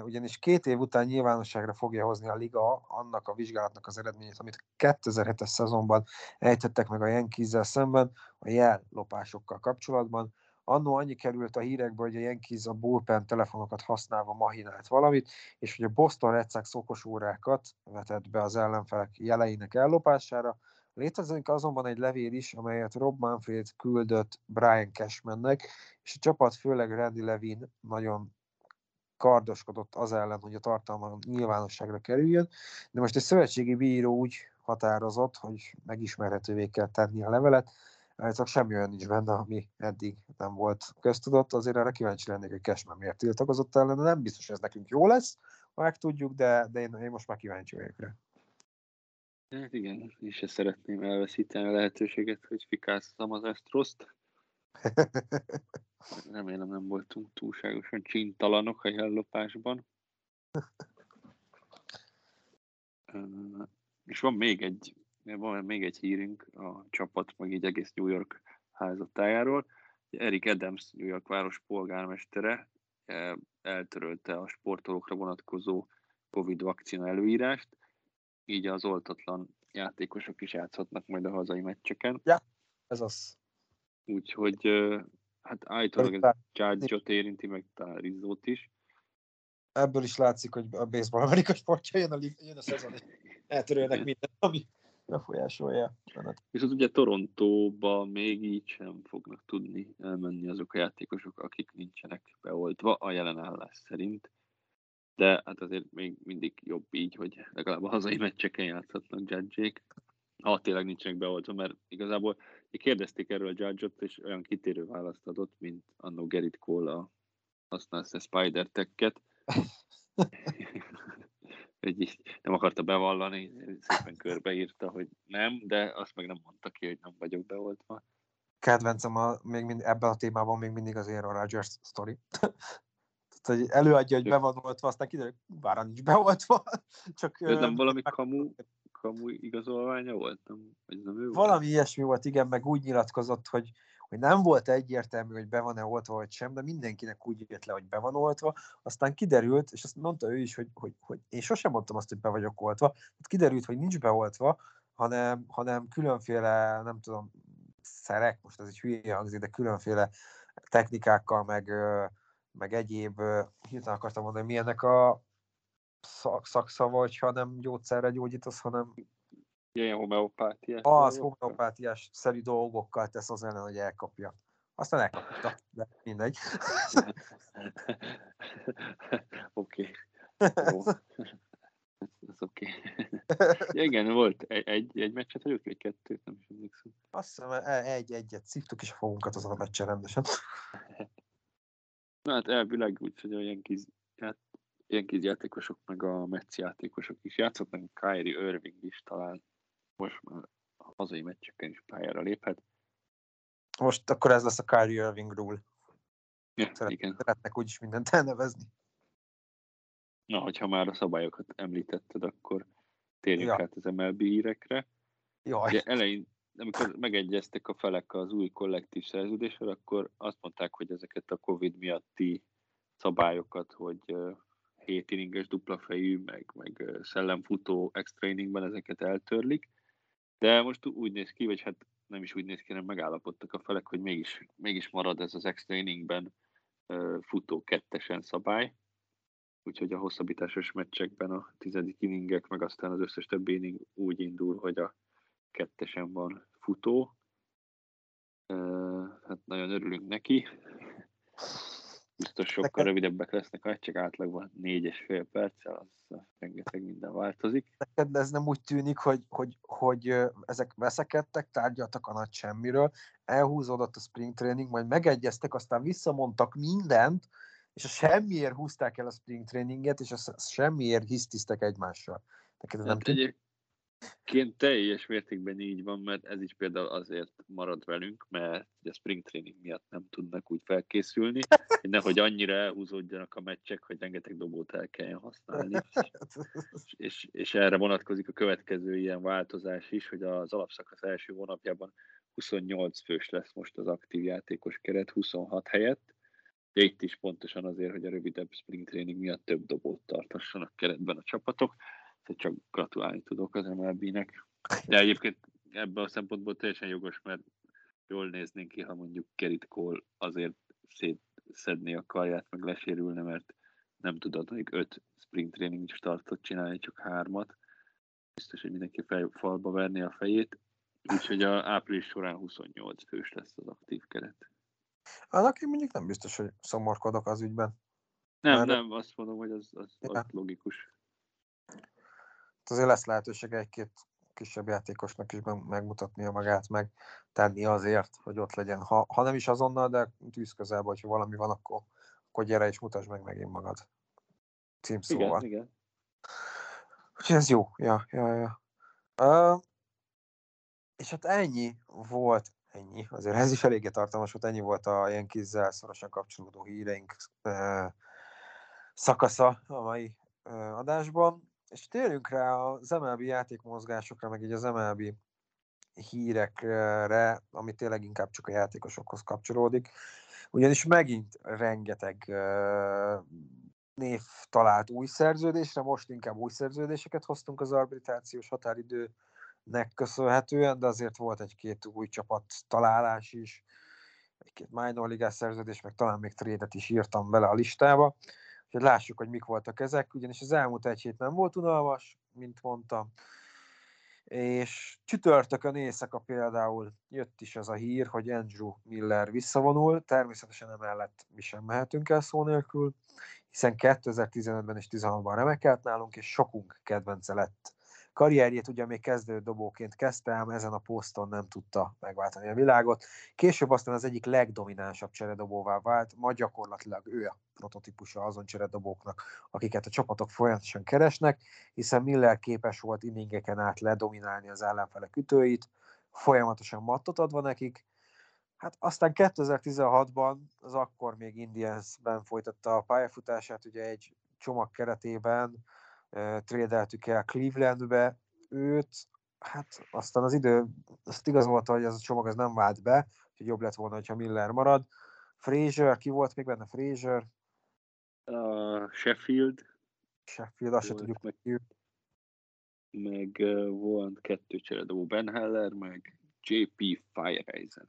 ugyanis két év után nyilvánosságra fogja hozni a liga annak a vizsgálatnak az eredményét, amit 2007-es szezonban ejtettek meg a Yankees-zel szemben a jellopásokkal kapcsolatban. Annó annyi került a hírekbe, hogy a Yankees a bullpen telefonokat használva mahinált valamit, és hogy a Boston Red Sox okos órákat vetett be az ellenfelek jeleinek ellopására, Létezik azonban egy levél is, amelyet Rob Manfred küldött Brian Cashmannek, és a csapat, főleg Randy Levin nagyon kardoskodott az ellen, hogy a tartalma nyilvánosságra kerüljön, de most egy szövetségi bíró úgy határozott, hogy megismerhetővé kell tenni a levelet, csak semmi olyan nincs benne, ami eddig nem volt köztudott, azért erre kíváncsi lennék, hogy Cashman miért tiltakozott ellen, nem biztos, hogy ez nekünk jó lesz, ha megtudjuk, de, de én, én most már kíváncsi vagyok rá. Hát igen, én ezt szeretném elveszíteni a lehetőséget, hogy fikázzam az Astroszt. Remélem nem voltunk túlságosan csintalanok a jellopásban. És van még egy, van még egy hírünk a csapat, meg így egész New York házatájáról. Eric Adams, New York város polgármestere eh, eltörölte a sportolókra vonatkozó Covid vakcina előírást, így az oltatlan játékosok is játszhatnak majd a hazai meccseken. Ez az. Úgyhogy hát állítólag ez Judge-ot érinti, meg talán Rizzót is. Ebből is látszik, hogy a baseball amerikai sportja jön a, jön a szezon, és eltörölnek mindent, ami befolyásolja. És az ugye Torontóba még így sem fognak tudni elmenni azok a játékosok, akik nincsenek beoltva a jelen állás szerint. De hát azért még mindig jobb így, hogy legalább a hazai meccseken játszhatnak judge ha tényleg nincsenek beoltva, mert igazából kérdezték erről a judge és olyan kitérő választ adott, mint annó Gerrit Cole a használsz a Spider Tech-et. hogy így nem akarta bevallani, szépen körbeírta, hogy nem, de azt meg nem mondta ki, hogy nem vagyok beoltva. Kedvencem a, még mind, ebben a témában még mindig az Aaron Rodgers sztori. Tehát, hogy előadja, hogy be van oltva, aztán kiderül, bár nincs beoltva. Csak, Ez nem valami kamu, kamu igazolványa volt? Nem, vagy nem ő volt? Valami ilyesmi volt, igen, meg úgy nyilatkozott, hogy, hogy nem volt egyértelmű, hogy be van-e oltva, vagy sem, de mindenkinek úgy jött le, hogy be van oltva. Aztán kiderült, és azt mondta ő is, hogy, hogy, hogy én sosem mondtam azt, hogy be vagyok oltva. Hát kiderült, hogy nincs beoltva, hanem, hanem különféle, nem tudom, szerek, most ez egy hülye hangzik, de különféle technikákkal, meg, meg egyéb, hirtelen akartam mondani, milyennek a szak, szakszava, hogyha nem gyógyszerre gyógyítasz, hanem Ilyen homeopátiás. az homeopátiás szerű dolgokkal tesz az ellen, hogy elkapja. Aztán elkapta, de mindegy. Oké. Ez, oké. Ja, igen, volt egy, egy, egy meccset vagyok, vagy kettőt, nem is emlékszem. Azt hiszem, e- egy-egyet szívtuk is a fogunkat azon a meccsen rendesen. Na hát elvileg úgy, hogy a Yankees, ját, Yankees játékosok, meg a Mets játékosok is játszottak, Kyrie Irving is talán most már a hazai meccseken is pályára léphet. Most akkor ez lesz a Kyrie Irving rule. Ja, Szeret, igen. szeretnek úgyis mindent elnevezni. Na, hogyha már a szabályokat említetted, akkor térjünk Ja. át az MLB hírekre. Jaj, Ugye elején, amikor megegyeztek a felek az új kollektív szerződésről, akkor azt mondták, hogy ezeket a Covid miatti szabályokat, hogy 7 inninges dupla fejű, meg, meg szellemfutó extra inningben ezeket eltörlik. De most úgy néz ki, vagy hát nem is úgy néz ki, hanem megállapodtak a felek, hogy mégis, mégis marad ez az extra inningben futó kettesen szabály. Úgyhogy a hosszabbításos meccsekben a tizedik inningek, meg aztán az összes többi inning úgy indul, hogy a kettesen van futó. Hát nagyon örülünk neki. Biztos sokkal Neked- rövidebbek lesznek a meccsek, átlagban négy és fél perccel, az az rengeteg minden változik. neked ez nem úgy tűnik, hogy, hogy, hogy ezek veszekedtek, tárgyaltak a nagy semmiről, elhúzódott a spring training, majd megegyeztek, aztán visszamondtak mindent, és a semmiért húzták el a spring traininget, és a semmiért hisztiztek egymással. Neked ez nem Hát tűnik? Egyébként teljes mértékben így van, mert ez is például azért marad velünk, mert a spring training miatt nem tudnak úgy felkészülni, hogy nehogy annyira elhúzódjanak a meccsek, hogy rengeteg dobót el kelljen használni. És, és, és erre vonatkozik a következő ilyen változás is, hogy az alapszakasz első hónapjában 28 fős lesz most az aktív játékos keret 26 helyett. De itt is pontosan azért, hogy a rövidebb spring training miatt több dobót tartassanak keretben a csapatok. Csak gratulálni tudok az MLB-nek. De egyébként ebben a szempontból teljesen jogos, mert jól néznénk ki, ha mondjuk Gerrit Cole azért szétszedné a karját, meg lesérülne, mert nem tudod még öt spring training startot csinálni, csak hármat. Biztos, hogy mindenki fej, falba verni a fejét. Úgyhogy a április során 28 fős lesz az aktív keret. Annak én mondjuk nem biztos, hogy szomorkodok az ügyben. Nem, Már- nem, azt mondom, hogy az, az, az Ja. logikus. Azért lesz lehetősége egy-két kisebb játékosnak is megmutatnia magát, meg tenni azért, hogy ott legyen. Ha, ha nem is azonnal, de tűz közelben, hogyha valami van, akkor, akkor gyere és mutasd meg megint magad. Címszóval. Igen, igen. Úgyhogy ez jó. Ja, ja, ja. Uh, és hát ennyi volt, ennyi, azért ez is eléggé tartalmas volt, ennyi volt a Yankees-zel szorosan kapcsolódó híreink uh, szakasza a mai uh, adásban. És térjünk rá az MLB játékmozgásokra, meg így az MLB hírekre, ami tényleg inkább csak a játékosokhoz kapcsolódik. Ugyanis megint rengeteg uh, név talált új szerződésre, most inkább új szerződéseket hoztunk az arbitrációs határidőnek köszönhetően, de azért volt egy-két új csapat találás is, egy-két minor ligás szerződés, meg talán még trédet is írtam bele a listába. Úgyhogy lássuk, hogy mik voltak ezek, ugyanis az elmúlt egy hét nem volt unalmas, mint mondtam, és csütörtökön éjszaka például jött is az a hír, hogy Andrew Miller visszavonul, természetesen emellett mi sem mehetünk el szó nélkül, hiszen 2015-ben és 16-ban remekelt nálunk, és sokunk kedvence lett. Karrierjét ugye még kezdő dobóként kezdte, ám ezen a poszton nem tudta megváltani a világot. Később aztán az egyik legdominánsabb cseredobóvá vált, ma gyakorlatilag ő a prototípusa azon cseredobóknak, akiket a csapatok folyamatosan keresnek, hiszen Miller képes volt inningeken át ledominálni az ellenfelek ütőit, folyamatosan mattot adva nekik, Hát aztán 2016-ban az akkor még Indiansben folytatta a pályafutását, ugye egy csomag keretében trédeltük el Clevelandbe őt, hát aztán az idő, azt igazolta, hogy ez a csomag az nem vált be, hogy jobb lett volna, ha Miller marad. Frazier, ki volt még benne Frazier? A Sheffield, Sheffield, azt se tudjuk, meg- ki. meg uh, volt kettő cseredobó, Ben Heller, meg JP Fireisen.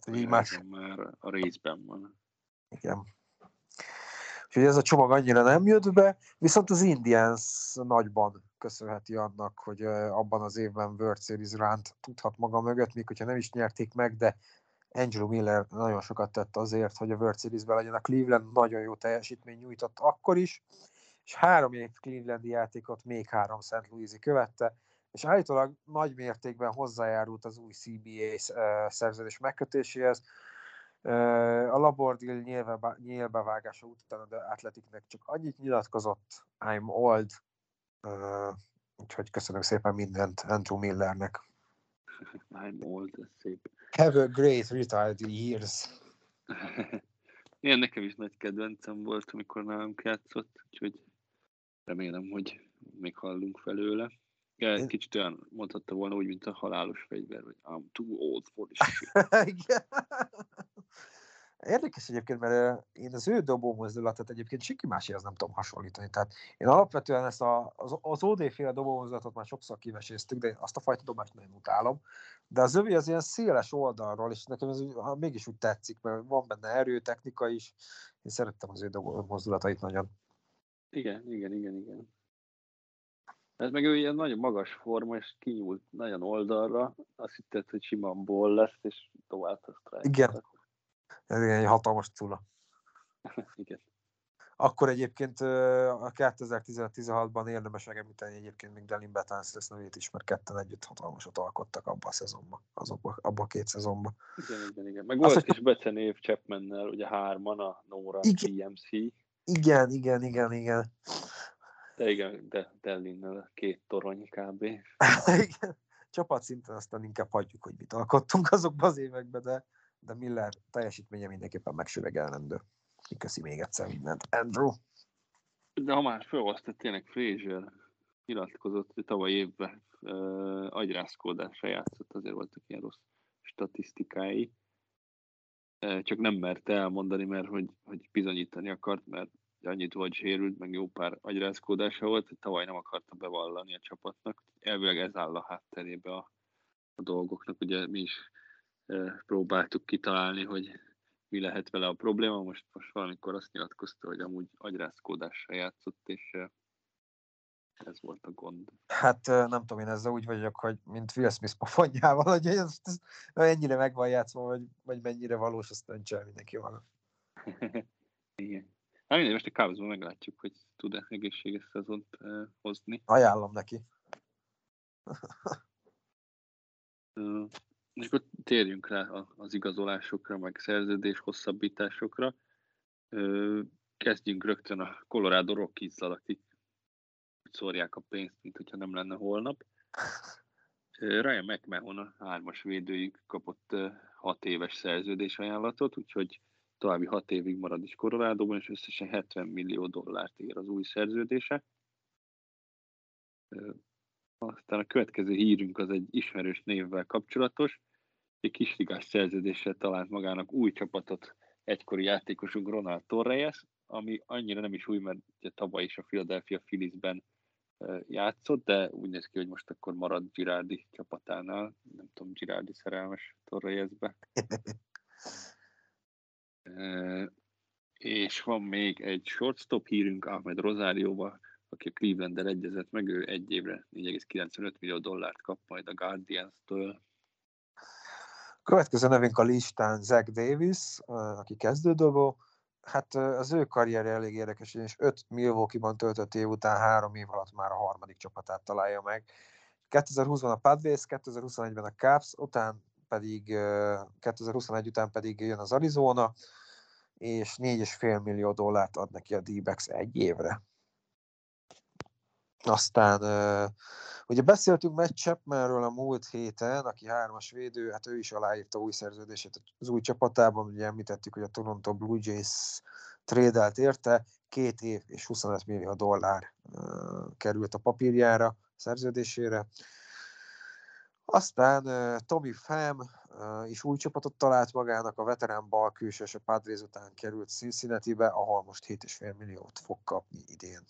Fireisen már a részben van. Igen. Úgyhogy ez a csomag annyira nem jött be, viszont az Indians nagyban köszönheti annak, hogy abban az évben World Series ránt tudhat maga mögött, még hogyha nem is nyerték meg, de Angelo Miller nagyon sokat tett azért, hogy a World Series-ben legyen a Cleveland, nagyon jó teljesítmény nyújtott akkor is, és három év Clevelandi játékot még három St. Louis-i követte, és állítólag nagy mértékben hozzájárult az új CBA szerződés megkötéséhez, A Labordil nyilvebe- nyílbevágása után a Atletiknek csak annyit nyilatkozott, I'm old, úgyhogy köszönöm szépen mindent Andrew Millernek. I'm old, ez szép. Have a great retired years. Ilyen nekem is nagy kedvencem volt, amikor nálunk játszott, úgyhogy remélem, hogy még hallunk felőle. Én- kicsit olyan mondhatta volna úgy, mint a halálos fegyver, hogy I'm too old for this shit. Igen. Érdekes egyébként, mert én az ő dobó mozdulatot egyébként senki másért nem tudom hasonlítani. Tehát én alapvetően ezt a, az, az OD féle dobó mozdulatot már sokszor kiveséztük, de azt a fajta dobást nagyon utálom. De az övé az ilyen széles oldalról, és nekem ez ha mégis úgy tetszik, mert van benne erő, technika is. Én szerettem az ő dobó mozdulatait nagyon. Igen, igen, igen, igen. Ez meg ő ilyen nagyon magas forma, és kinyúlt nagyon oldalra. Azt hitted, hogy simán ból lesz, és tovább a strike. Igen. Ez ilyen egy hatalmas cula. igen. Akkor egyébként a 2015-16-ban érdemes megemlíteni egyébként még Delin Betances nevét is, mert ketten együtt hatalmasat alkottak abban a szezonban, azokban, abban a két szezonban. Igen, igen, igen. Meg Azt, volt hogy- kis becenév Chapmannel, ugye hárman, a Nora, Igen. TMC, Igen, igen, igen, igen. De igen, de Dellinnel két torony kb. igen. Csapatszinten aztán inkább hagyjuk, hogy mit alkottunk azokban az években, de, de Miller teljesítménye mindenképpen megsüvegelendő. Köszi még egyszer mindent. Andrew. De ha már felhoztad, tényleg Frazier nyilatkozott, hogy tavaly évben uh, agyrázkódásra játszott, azért voltak ilyen rossz statisztikái. Uh, csak nem merte elmondani, mert hogy, hogy bizonyítani akart, mert annyit volt sérült, meg jó pár agyrázkódása volt, hogy tavaly nem akarta bevallani a csapatnak. Elvileg ez áll a hátterébe a, a dolgoknak. Ugye mi is uh, próbáltuk kitalálni, hogy mi lehet vele a probléma. Most, most valamikor azt nyilatkozta, hogy amúgy agyrázkódással játszott, és eh, ez volt a gond. Hát nem tudom, én ezzel úgy vagyok, hogy mint Will Smith pofonjával, hogy ez, ez, ennyire meg van játszva, vagy, vagy mennyire valós, azt döntse el mindenki maga. Igen. Hát mindegy, most a Cubsban meglátjuk, hogy tud-e egészséges szezont eh, hozni. Ajánlom neki. Ö, És akkor térjünk rá az igazolásokra, meg szerződés hosszabbításokra. Ö, Kezdjünk rögtön a Colorado Rockies-zal, akik szórják a pénzt, mint hogyha nem lenne holnap. Ö, Ryan McMahon, a hármas védőjük kapott hat éves szerződés ajánlatot, úgyhogy további hat évig marad is Colorado-ban, és összesen 70 millió dollárt ér az új szerződése. Aztán a következő hírünk az egy ismerős névvel kapcsolatos. Egy kisligás szerződéssel talált magának új csapatot egykori játékosunk Ronald Torreyes, ami annyira nem is új, mert ugye tavaly is a Philadelphia Philliesben játszott, de úgy néz ki, hogy most akkor marad Girardi csapatánál. Nem tudom, Girardi szerelmes Torreyesbe. És van még egy shortstop hírünk Ahmed Rosárióval, aki a cleveland egyezett meg, ő egy évre 4,95 millió dollárt kap majd a Guardians-től. Következő nevünk a listán Zach Davis, aki kezdődobó. Hát az ő karrierje elég érdekes, és 5 Milwaukee-ban töltött év után három év alatt már a harmadik csapatát találja meg. 2020-ban a Padres, 2021-ben a Cubs, után pedig ö, 2021 után pedig jön az Arizona, és 4,5 millió dollárt ad neki a d egy évre. Aztán ugye beszéltünk Matt Chapmanről a múlt héten, aki hármas védő, hát ő is aláírta új szerződését az új csapatában, ugye említettük, hogy a Toronto Blue Jays trédelt érte, két év és 25 millió dollár került a papírjára, szerződésére. Aztán Tommy Pham is új csapatot talált magának, a veterán balkülsős a Padres után került Cincinnati-be, ahol most 7,5 milliót fog kapni idén.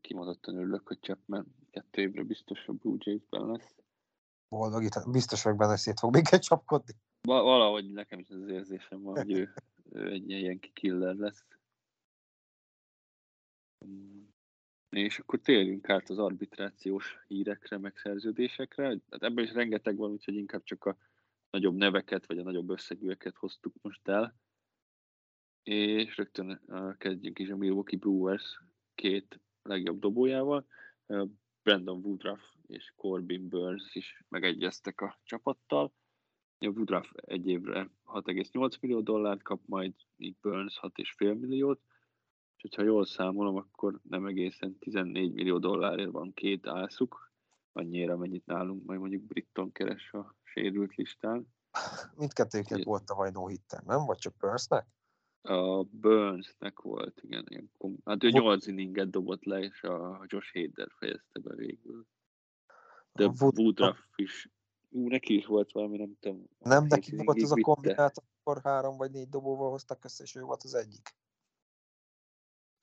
Kimondottan örülök, hogy Chapman kettő évre biztos a Blue Jays-ben lesz. Boldog, itt biztos vagyok benne, hogy szét fog minket csapkodni. Va- valahogy nekem is az érzésem van, hogy ő, ő egy ilyen killer lesz. És akkor térjünk át az arbitrációs hírekre, meg szerződésekre. Hát ebből is rengeteg van, úgyhogy inkább csak a nagyobb neveket, vagy a nagyobb összegűeket hoztuk most el. És rögtön kezdjünk is a Milwaukee Brewers két legjobb dobójával. Brandon Woodruff és Corbin Burns is megegyeztek a csapattal. A Woodruff egy évre 6,8 millió dollárt kap, majd Burns 6,5 milliót, és ha jól számolom, akkor nem egészen 14 millió dollárért van két ászuk, annyira mennyit nálunk, majd mondjuk Britton keres a sérült listán. Mindkettőjüket Igen. volt tavaly no hitter, nem? Vagy csak Burnsnek? A Burnsnek volt, igen. Kom- hát ő Wo- 8 inninget dobott le, és a Josh Hader fejezte be végül. De A Wood- Woodruff is, ú, neki is volt valami, nem tudom. Nem neki volt az a kombinát, akkor három vagy négy dobóval hoztak össze, és ő volt az egyik.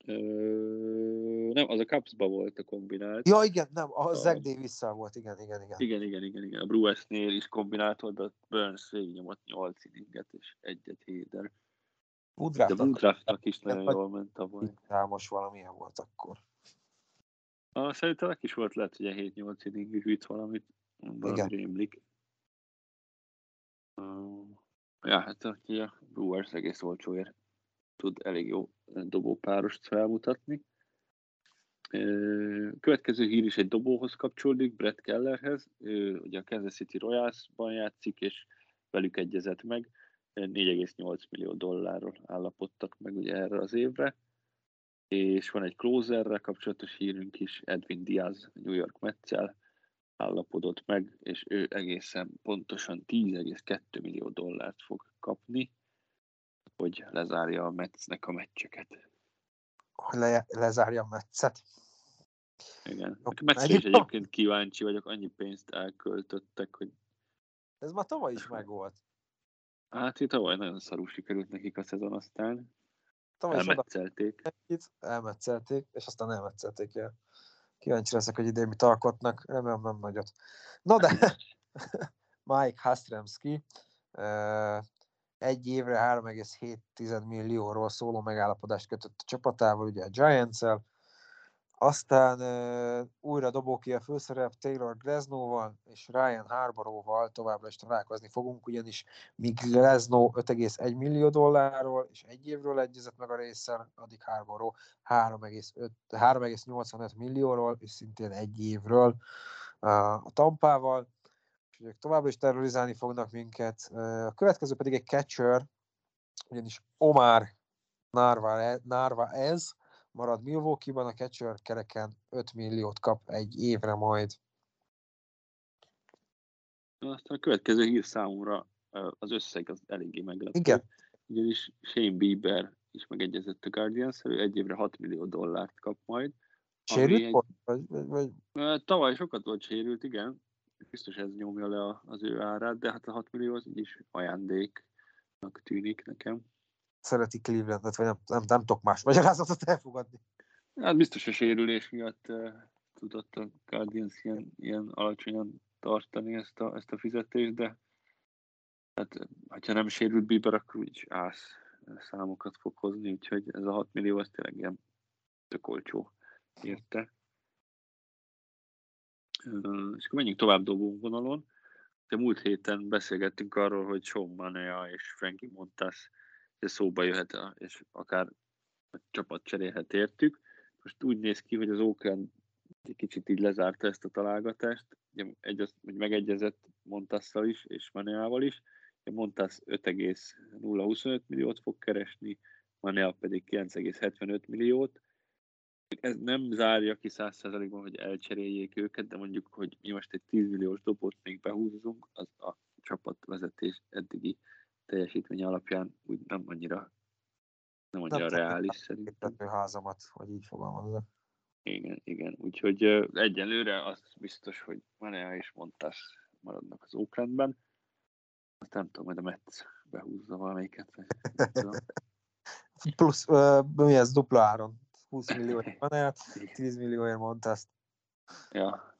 Ö, nem, az a Cubsba volt a kombinált. Ja, igen, nem, a A- Zach davis volt, igen, igen, igen. Igen, igen, igen, igen. A Brewers-nél is kombinált volt, de ott Burns végignyomott 8 inninget és egyet. De Woodruff Woodruffnak is nagyon jól ment tavaly. Számos valamilyen volt akkor. Ah, szerintem neki is volt lehet, hogy a 7-8 inningig vitt valamit, valami rémlik. Uh, ja, hát ugye a Brewers egész olcsóért tud elég jó dobópárost felmutatni. Következő hír is egy dobóhoz kapcsolódik, Brett Kellerhez. Ő ugye a Kansas City Royals-ban játszik, és velük egyezett meg. 4,8 millió dollárról állapodtak meg ugye erre az évre. És van egy closerrel kapcsolatos hírünk is, Edwin Diaz, New York Mets-el állapodott meg, és ő egészen pontosan 10,2 millió dollárt fog kapni, hogy lezárja a Metsnek a meccseket. Hogy le, lezárja a meccet. Igen. A Metsre is egyébként- kíváncsi vagyok, annyi pénzt elköltöttek, hogy Ez már tavaly is megvolt. hát itt tavaly nagyon szarul sikerült nekik a szezon, aztán Tavaly is oda elmetszelték. elmetszelték, és aztán elmetszelték el. Kíváncsi leszek, hogy idén mit alkotnak, remélem nem nagyot. No de, Mike Hastremski egy évre 3,7 millióról szóló megállapodást kötött a csapatával, ugye a Giants-el, aztán uh, újra dobó ki a főszerep Taylor Gresnóval és Ryan Harboróval továbbra is találkozni fogunk, ugyanis míg Gresno 5,1 millió dollárról és egy évről egyezett meg a részsel, addig Harboró 3,5 3,85 millióról és szintén egy évről uh, a Tampával, és ők továbbra is terrorizálni fognak minket. A következő pedig egy catcher, ugyanis Omar Narva, Narva ez, marad Milwaukee-ban, a catcher kereken 5 milliót kap egy évre majd. Aztán a következő hír számomra az összeg az eléggé meglepő. Igen. Ugyanis Shane Bieber is megegyezett a guardians ő egy évre 6 millió dollárt kap majd. Sérült egy-? Vagy, vagy, vagy, Tavaly sokat volt sérült, igen. Biztos ez nyomja le az ő árát, de hát a 6 millió az is ajándéknak tűnik nekem. szereti Clevelandet, vagy nem, nem, nem tudok más magyarázatot elfogadni. Hát biztos a sérülés miatt uh, tudott a Guardians ilyen, ilyen alacsonyan tartani ezt a, ezt a fizetést, de hát, ha nem sérült Bieber, akkor úgyis ász számokat fog hozni, úgyhogy ez a 6 millió az tényleg ilyen tök olcsó érte. És akkor menjünk tovább dobó vonalon. De múlt héten beszélgettünk arról, hogy Sean Manea és Frankie Montas szóba jöhet, és akár a csapat cserélhet értük. Most úgy néz ki, hogy az Oakland egy kicsit így lezárta ezt a találgatást, ugye egy az, hogy megegyezett Montasszal is, és Maneával is. Ugye Montas 5,025 milliót fog keresni, Manea pedig 9,75 milliót. Ez nem zárja ki 100%-ban, hogy elcseréljék őket, de mondjuk, hogy mi most egy 10 milliós dobot még behúzunk, az a csapatvezetés eddigi teljesítmény alapján úgy nem annyira nem annyira Nem reális szerintem. házamat, hogy így fogalmazok. Igen, igen. Úgyhogy ö, egyelőre az biztos, hogy Manea és Montas maradnak az Oaklandben. Azt nem tudom, hogy a Metsz behúzza valamelyiket. vagy. Plusz, uh, mi ez dupla áron? 20 millióért van el, 10 millióért mondta ezt. Ja.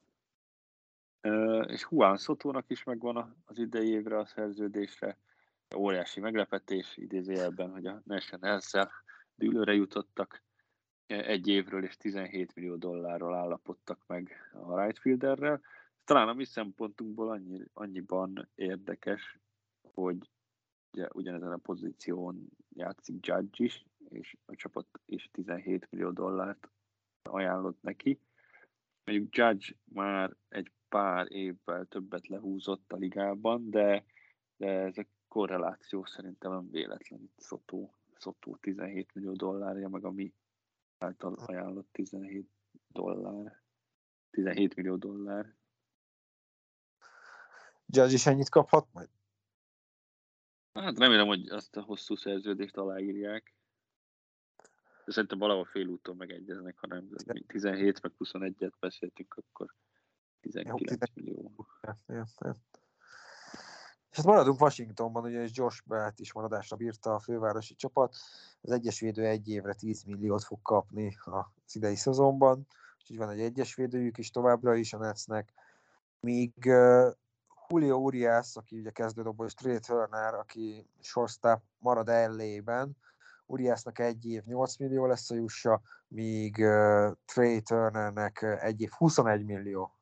És Juan Sotónak is megvan az idei évre a szerződésre. Óriási meglepetés idézőjelben, hogy a National-szel dűlőre jutottak. Egy évről és 17 millió dollárról állapodtak meg a right fielderrel. Talán a mi szempontunkból annyi, annyiban érdekes, hogy ugye ugyanezen a pozíción játszik Judge is, és a csapat is 17 millió dollárt ajánlott neki. Mondjuk Judge már egy pár évvel többet lehúzott a ligában, de, de ez a korreláció szerintem nem véletlen. Itt Szotó, Szotó 17 millió dollárja, meg a mi által ajánlott 17 dollár. 17 millió dollár. Judge is ennyit kaphat majd? Hát remélem, hogy azt a hosszú szerződést aláírják. De szerintem valahol félúton megegyeznek, ha nem 17 meg 21-et beszéltünk, akkor 19 millió. Ja, ja, ja. És hát maradunk Washingtonban, ugye és Josh Belt is maradásra bírta a fővárosi csapat. Az egyes védő egy évre 10 milliót fog kapni az idei szezonban, úgyhogy van egy egyes védőjük is továbbra is a Netsnek. Míg uh, Julio Urias, aki ugye kezdődobó, és Trey Turner, aki shortstop marad ellében, Uriasnak egy év 8 millió lesz a jussa, míg uh, Trey Turnernek egy év 21 millió.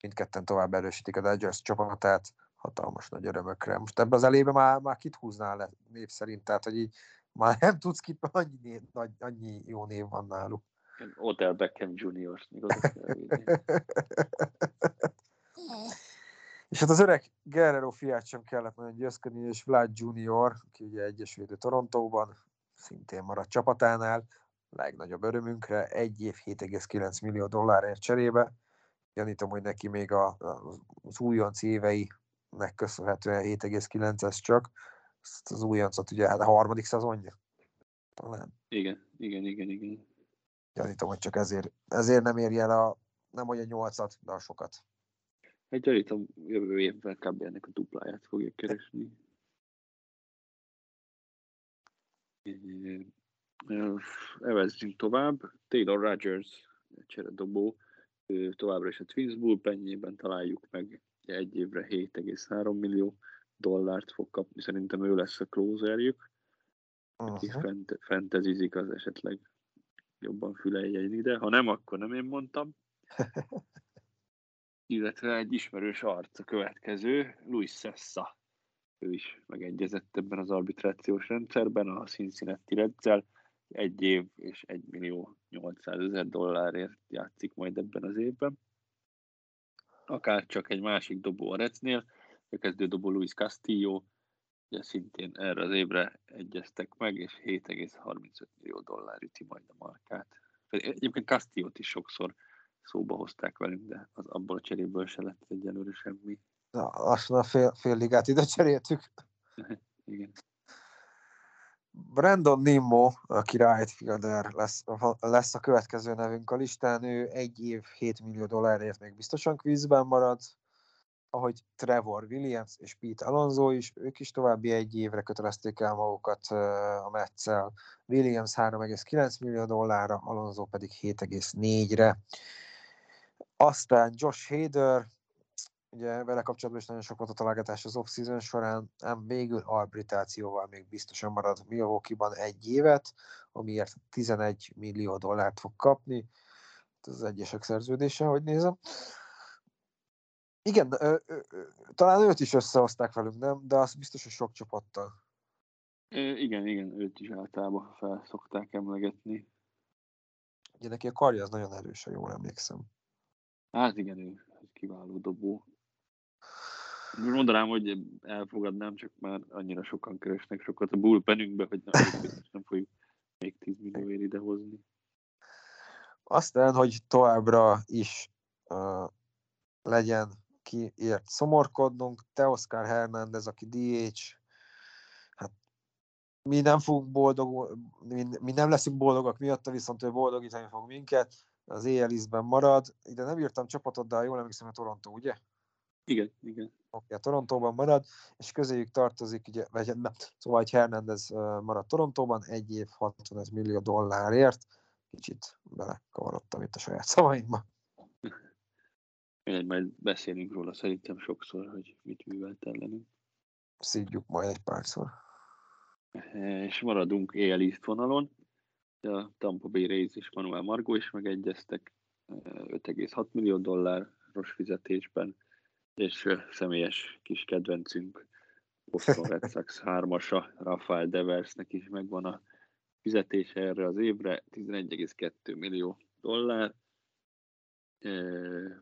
Mindketten tovább erősítik a Dodgers csapatát hatalmas nagy örömökre. Most ebbe az elébe már, már kit húznál le név szerint, tehát hogy így már nem tudsz kit, annyi, név, nagy, annyi jó név van náluk. Odell Beckham Jr. És hát az öreg Guerrero fiát sem kellett nagyon győzködni, és Vlad Junior, aki ugye egyesvédő Torontóban, szintén maradt csapatánál, legnagyobb örömünkre, egy év 7,9 millió dollárért cserébe. Gyanítom, hogy neki még a, az újonc évei nek köszönhetően 7,9-es csak. Ezt az újoncot ugye hát a harmadik szezonja. Talán. Igen, igen, igen, igen. Gyanítom, hogy csak ezért, ezért nem érje el a, nem hogy a nyolcat, de a sokat. Hát gyanítom, jövő évben kb. ennek a dupláját fogja keresni. Evezzünk tovább. Taylor Rogers, cseredobó, továbbra is a Twins bullpenjében találjuk meg egy évre 7,3 millió dollárt fog kapni. Szerintem ő lesz a closerjük. Aki fent, fentezizik, az esetleg jobban füleljen ide. Ha nem, akkor nem én mondtam. Illetve egy ismerős arc a következő, Luis Sessa. Ő is megegyezett ebben az arbitrációs rendszerben, a Cincinnati Redszel. Egy év és 1 millió 800 ezer dollárért játszik majd ebben az évben akár csak egy másik dobó a Recnél, a kezdő dobó Luis Castillo, ugye szintén erre az évre egyeztek meg, és 7,35 millió dollár üti majd a markát. Egyébként Castillo-t is sokszor szóba hozták velünk, de az abból a cseréből se lett egyelőre semmi. Na, lassan a fél, fél ligát ide cseréltük. Igen. Brandon Nimmo, aki right fielder lesz, lesz a következő nevünk a listán, ő egy év 7 millió dollárért még biztosan kvízben marad, ahogy Trevor Williams és Pete Alonso is, ők is további egy évre kötelezték el magukat a Metszel. Williams 3,9 millió dollárra, Alonso pedig 7,4-re. Aztán Josh Hader, ugye vele kapcsolatban is nagyon sok volt a találgatás az off-season során, ám végül arbitrációval még biztosan marad Milwaukee-ban egy évet, amiért 11 millió dollárt fog kapni. Ez az egyesek szerződése, hogy nézem. Igen, ö, ö, ö, talán őt is összehozták velünk, nem? De az biztos, hogy sok csapattal. É, igen, igen, őt is általában fel szokták emlegetni. Ugye neki a karja az nagyon erős, ha jól emlékszem. Hát igen, ő kiváló dobó. Mondanám, hogy elfogadnám, csak már annyira sokan keresnek sokat a bullpenünkbe, hogy nem, nem fogjuk még 10 millióért idehozni. Aztán, hogy továbbra is uh, legyen kiért szomorkodnunk, Teoskar Hernández, aki DH, hát mi nem fogunk boldog, mi, mi nem leszünk boldogak miatta, viszont ő boldogítani fog minket, az éjjel marad. Ide nem írtam csapatot, de jól emlékszem, a Toronto, ugye? Igen, igen. Oké, a Torontóban marad, és közéjük tartozik, ugye, vagy nem, szóval egy Hernandez marad Torontóban, egy év 60 millió dollárért, kicsit belekavarodtam itt a saját szavaimba. Mindegy, majd beszélünk róla szerintem sokszor, hogy mit művelt ellenünk. Szídjuk majd egy párszor. És maradunk éjjel East vonalon. A Tampa Bay Rays és Manuel Margo is megegyeztek 5,6 millió dolláros fizetésben és személyes kis kedvencünk, Boston Red Sox hármasa, Rafael Deversnek is megvan a fizetése erre az évre, 11,2 millió dollár,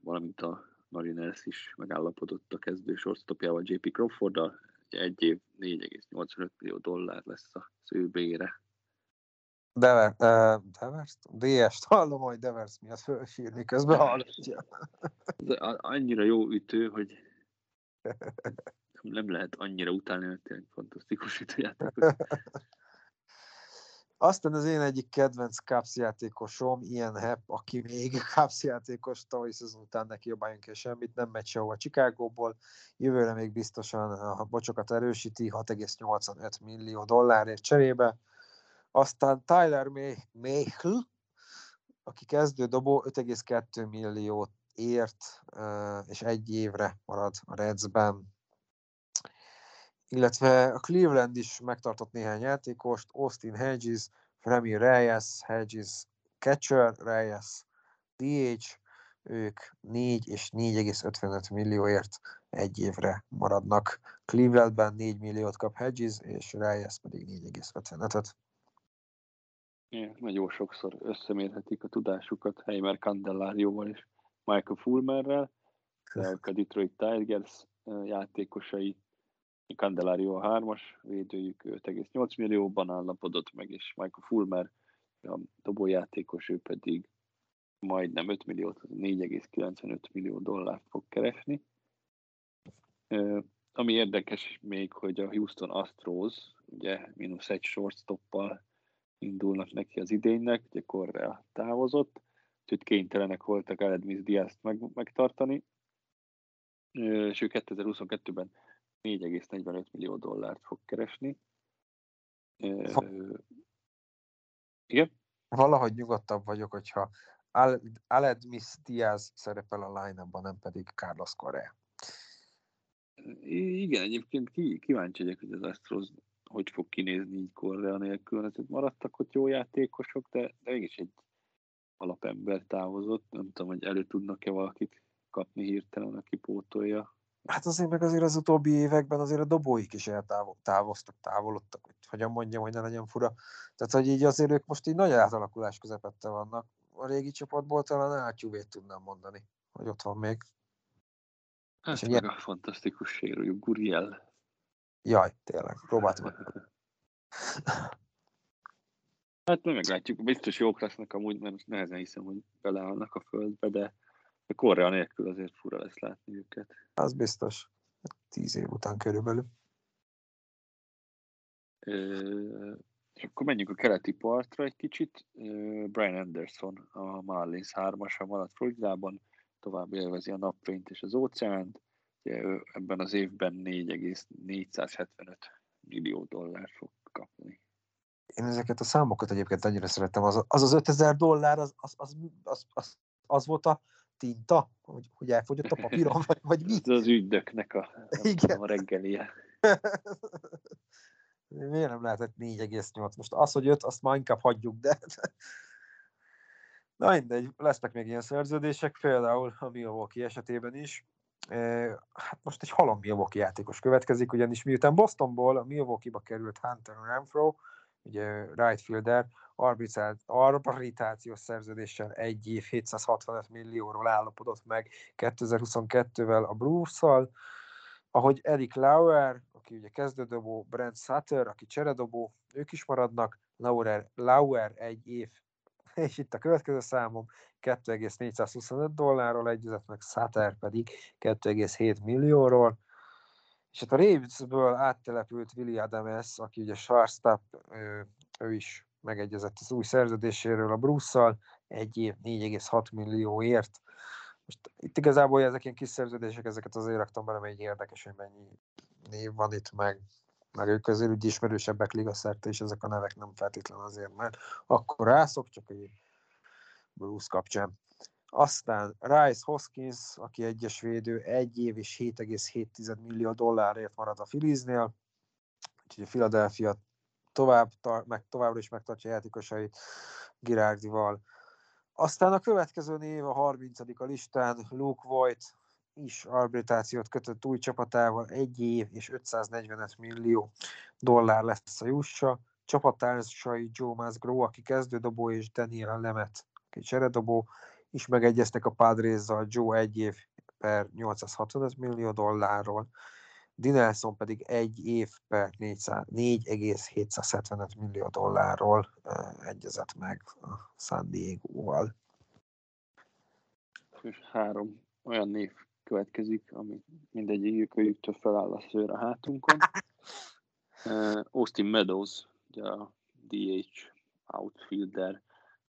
valamint a Mariners is megállapodott a kezdő shortstopjával JP Crawforddal, egy év 4,85 millió dollár lesz az ő. Dever, uh, Devers? DS-t hallom, hogy Devers miatt fölsírni közben hallgatja. annyira jó ütő, hogy nem lehet annyira utálni, mert tényleg fantasztikus ütőjátékos. Aztán az én egyik kedvenc Cubs játékosom, ilyen Hepp, aki még Cubs játékos, tavalyi szezon után neki jobban jön ki semmit, nem megy sehova Chicagóból, jövőre még biztosan a bocsokat erősíti, 6,85 millió dollárért cserébe. Aztán Tyler Mahle, aki kezdő dobó 5,2 milliót ért, és egy évre marad a Reds-ben. Illetve a Cleveland is megtartott néhány játékost, Austin Hedges, Remy Reyes, Hedges, Catcher, Reyes, DH, ők 4 és 4,55 millióért egy évre maradnak. Clevelandben 4 milliót kap Hedges, és Reyes pedig 4,55-öt. Igen, nagyon sokszor összemérhetik a tudásukat Heimer Candelárióval és Michael Fulmerrel, de a Detroit Tigers játékosai Candelario a hármas védőjük 5,8 millióban állapodott meg, és Michael Fulmer a dobójátékos, ő pedig majdnem 5 milliót, 4,95 millió dollárt fog keresni. Ami érdekes még, hogy a Houston Astros ugye mínusz egy shortstoppal indulnak neki az idénynek, ugye Correa távozott, úgyhogy kénytelenek voltak Aledmis Diaz-t meg, megtartani, és ő 2022-ben 4,45 millió dollárt fog keresni. Igen? Valahogy nyugodtabb vagyok, hogyha Aledmis Diaz szerepel a line nem pedig Carlos Correa. Igen, egyébként kíváncsi vagyok, hogy az Astros hogy fog kinézni így Correa nélkül. Ezért maradtak ott jó játékosok, de, de mégis egy alapember távozott. Nem tudom, hogy elő tudnak-e valakit kapni hirtelen, aki pótolja. Hát azért meg azért az utóbbi években azért a dobóik is eltávoztak, távolodtak, hogy hogyan mondjam, hogy ne legyen fura. Tehát, hogy így azért ők most így nagy átalakulás közepette vannak. A régi csapatból talán átjúvét tudnám mondani, hogy ott van még. Hát és meg ilyen... a fantasztikus sérülő Guriel. Jaj, tényleg, próbáltam. Hát nem meglátjuk, biztos jók lesznek amúgy, mert nehezen hiszem, hogy beleállnak a földbe, de a Korea nélkül azért fura lesz látni őket. Az biztos. Tíz év után körülbelül. és akkor menjünk a keleti partra egy kicsit. Brian Anderson, a Marlins hármasa maradt Floridában, tovább élvezi a napfényt és az óceánt. Ugye ebben az évben 4,475 millió dollár fog kapni. Én ezeket a számokat egyébként annyira szerettem. Az az, az 5000 dollár, az, az, az, az, az, az volt a tinta, hogy, hogy elfogyott a papíron, vagy, vagy mi? Ez az ügydöknek a, Igen. a reggelie. Miért nem lehetett 4,8? Most az, hogy 5, azt már inkább hagyjuk, de... Na mindegy, lesznek még ilyen szerződések, például a Milwaukee esetében is. Hát most egy halom Milwaukee játékos következik, ugyanis miután Bostonból a Milwaukee-ba került Hunter Renfro, ugye right fielder, arbitrációs szerződéssel egy év 765 millióról állapodott meg 2022-vel a Blues-szal, ahogy Eric Lauer, aki ugye kezdődobó, Brent Sutter, aki cseredobó, ők is maradnak, Lauer, Lauer egy év, és itt a következő számom 2,425 dollárról egyezett, meg Sutter pedig 2,7 millióról, és hát a Ravensből áttelepült Willi Adams, aki ugye shortstop, ő, ő is megegyezett az új szerződéséről a Brusszal, egy év 4,6 millióért. Most itt igazából ezek ilyen kis szerződések, ezeket azért raktam bele, mert érdekes, hogy mennyi név van itt, meg, meg ők közül úgy ismerősebbek liga szerte, és ezek a nevek nem feltétlen azért, mert akkor rászok, csak egy Bruce kapcsán. Aztán Rice Hoskins, aki egyes védő, egy év és 7,7 millió dollárért marad a Filiznél, úgyhogy a Philadelphia tovább, tar- meg, továbbra is megtartja játékosait Girardival. Aztán a következő név a 30. a listán, Luke Voigt is arbitrációt kötött új csapatával, egy év és 545 millió dollár lesz a jussa. Csapattársai Joe Musgrove, aki kezdődobó, és Daniel Lemet, aki cseredobó, is megegyeztek a Padrézzal Joe egy év per 865 millió dollárról, Dinelson pedig egy év per 4,775 millió dollárról egyezett meg a San Diego-val. És három olyan név következik, ami mindegyikőjüktől feláll a szőr a hátunkon. Austin Meadows, ugye a DH outfielder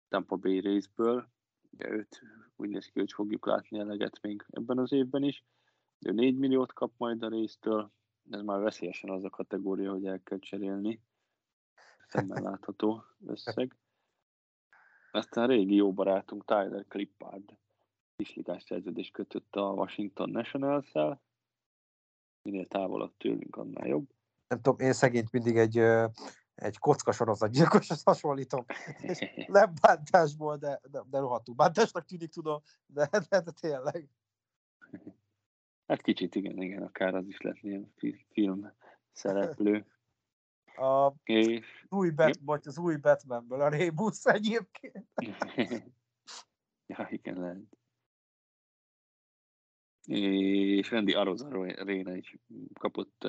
Tampa Bay részből, ugye őt úgy néz ki, hogy fogjuk látni eleget még ebben az évben is. Ő 4 milliót kap majd a résztől, ez már veszélyesen az a kategória, hogy el kell cserélni. Szemmel látható összeg. Aztán régi jó barátunk Tyler Clippard kisligás szerződést kötött a Washington Nationals-szel. Minél távolabb tőlünk, annál jobb. Nem tudom, én szegényt mindig egy, egy kocka sorozatgyilkoshoz hasonlítom. Nem bántásból, de, de, de rohadtul bántásnak tűnik, tudom, de, de, de tényleg. Hát kicsit igen, igen, akár az is lett ilyen film szereplő. A és... új Bat, vagy az új Batmanből a Rébusz egyébként. ja, igen, lehet. És Randy Arozarena is kapott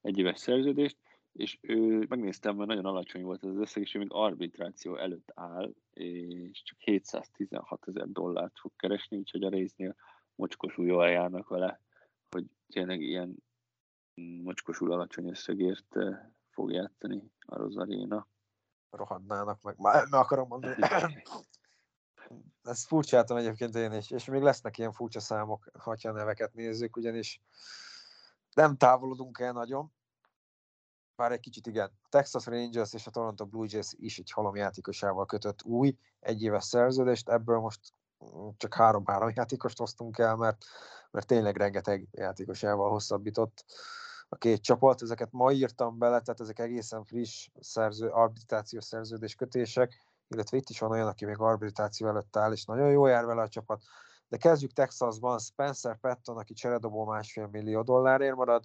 egy éves szerződést, és ő, megnéztem, mert nagyon alacsony volt ez az összeg, és ő még arbitráció előtt áll, és csak 716 ezer dollárt fog keresni, úgyhogy a résznél mocskosul jól járnak vele, hogy tényleg ilyen mocskosul alacsony összegért fog játszani a Rosaréna. Rohadnának meg, már meg akarom mondani. Ezt furcsáltam egyébként én is, és még lesznek ilyen furcsa számok, ha a neveket nézzük, ugyanis nem távolodunk el nagyon, bár egy kicsit igen. A Texas Rangers és a Toronto Blue Jays is egy halomjátékosával kötött új egyéves szerződést, ebből most csak három-három játékost hoztunk el, mert, mert tényleg rengeteg játékosával hosszabbított a két csapat. Ezeket ma írtam bele, tehát ezek egészen friss szerző, arbitrációs szerződés kötések, illetve itt is van olyan, aki még arbitráció előtt áll, és nagyon jó jár vele a csapat. De kezdjük Texasban, Spencer Patton, aki cseredobó másfél millió dollárért marad,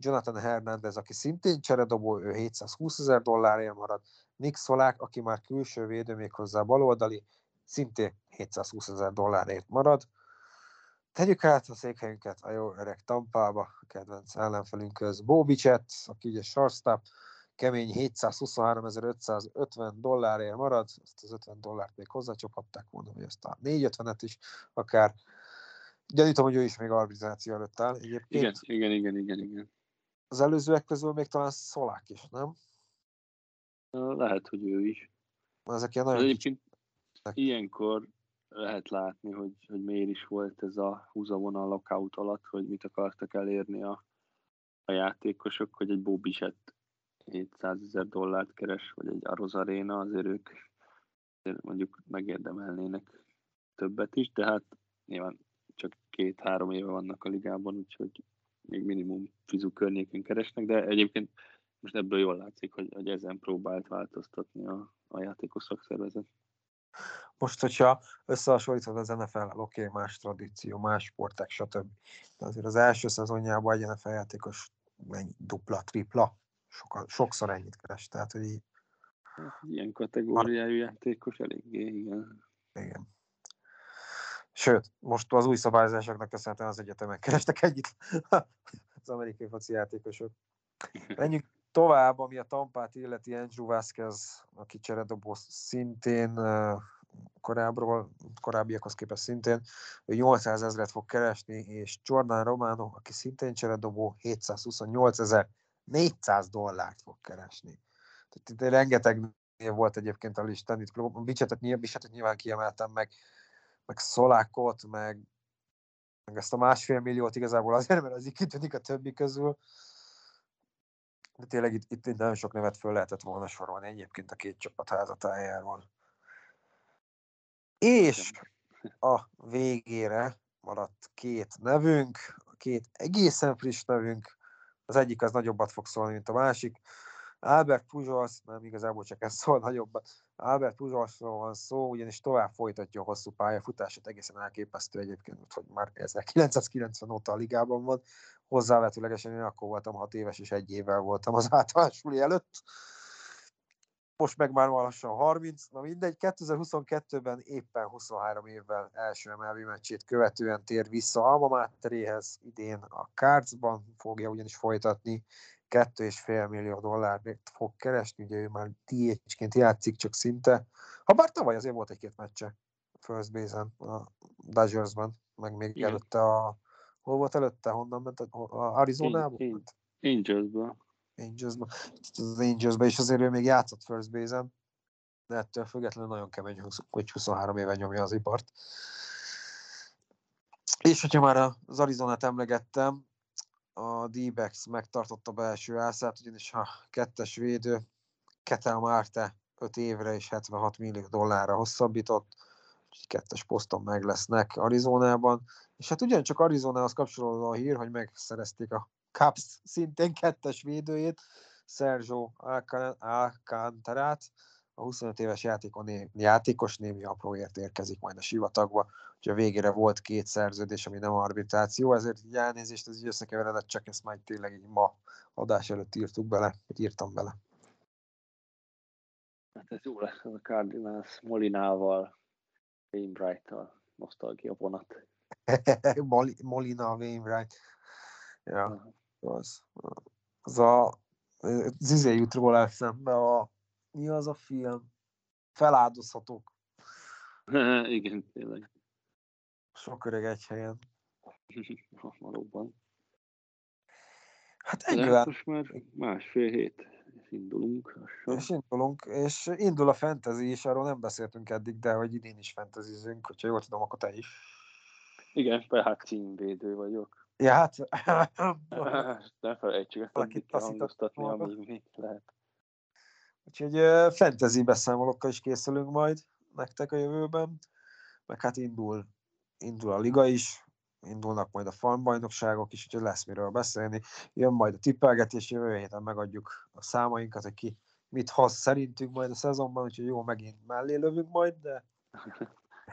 Jonathan Hernandez, aki szintén cseredobó, ő 720 ezer dollárért marad, Nick Szolák, aki már külső védő, még hozzá baloldali, szintén 720 ezer dollárért marad. Tegyük át a székhelyünket a jó öreg Tampába, a kedvenc ellenfelünkhöz. Bobicset, aki ugye shortstop, kemény 723.550 dollárért marad, ezt az 50 dollárt még hozzácsaphatták volna, hogy ezt a 450-et is akár. Gyanítom, hogy ő is még arbitráció előtt áll. Egyébként igen, igen, igen, igen, igen. Az előzőek közül még talán Szolák is, nem? Lehet, hogy ő is. Ezek ilyen nagyon Egyébként ilyenkor lehet látni, hogy, hogy miért is volt ez a húzavonal lockout alatt, hogy mit akartak elérni a, a játékosok, hogy egy Bobisett 700 ezer dollárt keres, vagy egy Aroz Arena, azért ők azért mondjuk megérdemelnének többet is, de hát nyilván csak két-három éve vannak a ligában, úgyhogy még minimum fizu környékén keresnek, de egyébként most ebből jól látszik, hogy, hogy ezen próbált változtatni a, a játékos szakszervezet. Most, hogyha összehasonlítod az NFL-el, oké, okay, más tradíció, más sportek, stb. De azért az első szezonjában egy NFL játékos mennyi, dupla, tripla, soka, sokszor ennyit keres, tehát hogy így... Hát, ilyen kategóriájú játékos eléggé, igen. Igen. Sőt, most az új szabályozásoknak köszönhetően az egyetemek kerestek együtt az amerikai foci játékosok. Menjünk tovább, ami a Tampát illeti Andrew Vasquez, aki cseredobó szintén korábbról, korábbiakhoz képest szintén, ő 800 ezeret fog keresni, és Jordan Romano, aki szintén cseredobó, 728 ezer 400 dollárt fog keresni. Tehát itt rengeteg volt egyébként a listán, itt Bicsetet, Bicsetet nyilván kiemeltem meg, meg Szolákot, meg, meg ezt a másfél milliót igazából azért, mert az így kitűnik a többi közül. De tényleg itt, itt nagyon sok nevet föl lehetett volna sorolni egyébként a két csapat házatájáról. És a végére maradt két nevünk, két egészen friss nevünk, az egyik az nagyobbat fog szólni, mint a másik. Albert Pujols, nem igazából csak ez szól nagyobbat, Albert Pujolsról van szó, ugyanis tovább folytatja a hosszú pályafutását, egészen elképesztő egyébként, hogy már 1990 óta a ligában van, hozzávetőlegesen én akkor voltam 6 éves, és egy évvel voltam az általános előtt. Most meg már lassan 30, na mindegy, 2022-ben éppen 23 évvel első MLB meccsét követően tér vissza Alma Materéhez, idén a Cardsban fogja ugyanis folytatni, 2,5 millió dollár fog keresni, ugye ő már DH-ként játszik csak szinte, ha bár tavaly azért volt egy-két meccse First Base-en, a Dodgersban, meg még Igen. előtte a Hol volt előtte? Honnan ment? Arizonából? Én- én- Angelsből. Angelsbe. Az Angelsbe is azért ő még játszott first base-en, de ettől függetlenül nagyon kemény, hogy 23 éve nyomja az ipart. És hogyha már az Arizonát emlegettem, a d megtartotta belső ászát, ugyanis a kettes védő Ketel Márte 5 évre és 76 millió dollárra hosszabbított, úgyhogy kettes poszton meg lesznek Arizonában. És hát ugyancsak Arizonához kapcsolódó a hír, hogy megszerezték a Cubs szintén kettes védőjét, Sergio Alca- Alcantarát, a 25 éves játékon, játékos némi apróért érkezik majd a sivatagba, hogy a végére volt két szerződés, ami nem arbitráció, ezért így elnézést, ez így összekeveredett, csak ezt majd tényleg így ma adás előtt írtuk bele, vagy írtam bele. Hát ez jó lesz ez a Cardinals Molinával, Wainwright-tal, nosztalgia vonat. Mol- Molina, Wainwright. Ja, az. Az a Zizé jut róla eszembe a mi az a film? Feláldozhatók. Igen, tényleg. Sok öreg egy helyen. Valóban. Hát ennyivel most már másfél hét, és indulunk. lassan. és indulunk, és indul a fantasy is, arról nem beszéltünk eddig, de hogy idén is fantasyzünk, hogyha jól tudom, akkor te is. Igen, tehát címvédő vagyok. Ja, hát Ne felejtsük, ezt Valakit addig kell hangoztatni, amíg még lehet. Úgyhogy fantasy beszámolókkal is készülünk majd nektek a jövőben, meg hát indul, indul a liga is, indulnak majd a farmbajnokságok is, úgyhogy lesz miről beszélni. Jön majd a tippelgetés, jövő héten megadjuk a számainkat, hogy ki mit hoz szerintünk majd a szezonban, úgyhogy jó, megint mellé lövünk majd, de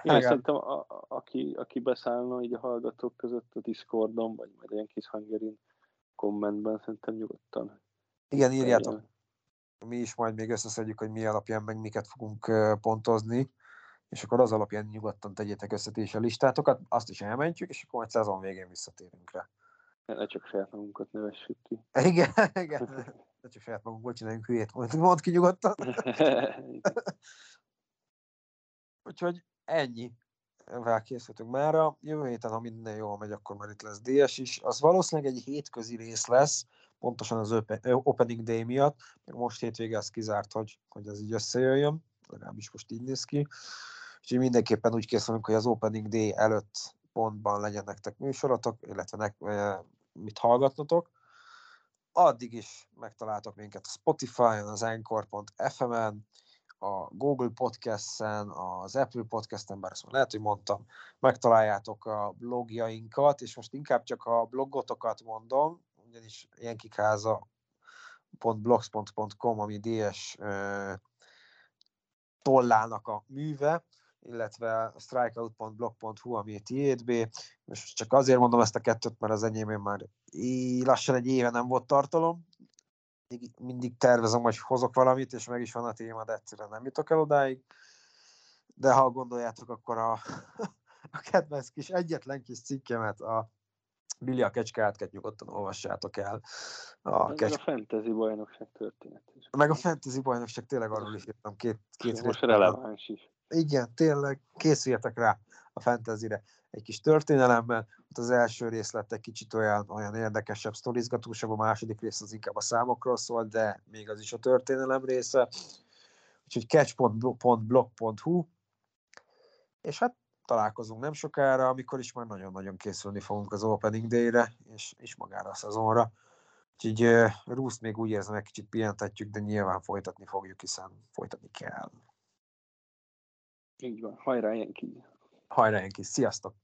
Legalább- szerintem a, a, aki, aki beszállna így a hallgatók között a Discordon, vagy majd ilyen kis hangerin kommentben, szerintem nyugodtan. igen, írjátok mi is majd még összeszedjük, hogy mi alapján meg miket fogunk pontozni, és akkor az alapján nyugodtan tegyétek össze ti is a listátokat, azt is elmentjük, és akkor majd szezon végén visszatérünk rá. Ne csak saját magunkat nevessük ki. Igen, igen. Ne csak saját magunkból csináljunk hülyét, mondd, mondd ki nyugodtan. Úgyhogy ennyi. Vel készültünk mára. Jövő héten, ha minden jól megy, akkor már itt lesz DS is. Az valószínűleg egy hétközi rész lesz, pontosan az Opening Day miatt. Most hétvége az kizárt, hogy, hogy ez így összejöjjön. Legalábbis most így néz ki. Úgyhogy mindenképpen úgy készülünk, hogy az Opening Day előtt pontban legyen nektek műsorotok, illetve nek, mit hallgatnotok. Addig is megtaláltok minket a Spotify-on, az Anchor.fm-en, a Google Podcast-en, az Apple Podcast-en, bár ezt már lehet, hogy mondtam, megtaláljátok a blogjainkat, és most inkább csak a blogotokat mondom, ugyanis jenkikáza.blogspot.com, ami DS tollának a műve, illetve a strikeout.blog.hu, ami a tiédb. És csak azért mondom ezt a kettőt, mert az enyémén már lassan egy éve nem volt tartalom. Mindig, mindig tervezem, hogy hozok valamit, és meg is van a téma, de egyszerűen nem jutok el odáig. De ha gondoljátok, akkor a, a kedvenc kis, egyetlen kis cikkemet, a Billy a kecskátket nyugodtan olvassátok el. A Meg a kecsk... fantasy bajnokság történet is. Meg a fantasy bajnokság tényleg arról is írtam két, két Most releváns is. Igen, tényleg, készüljetek rá a fantasyre. Egy kis történelemmel, ott az első rész lett egy kicsit olyan, olyan érdekesebb, sztorizgatósabb, a második rész az inkább a számokról szól, de még az is a történelem része. Úgyhogy catch.blog.hu és hát találkozunk nem sokára, amikor is már nagyon-nagyon készülni fogunk az Opening Day-re, és, és magára a szezonra. Úgyhogy uh, Rúszt még úgy érzem, egy kicsit pihentetjük, de nyilván folytatni fogjuk, hiszen folytatni kell. Így van. Hajrá, ilyen ki. Hajrá, Enki! Sziasztok!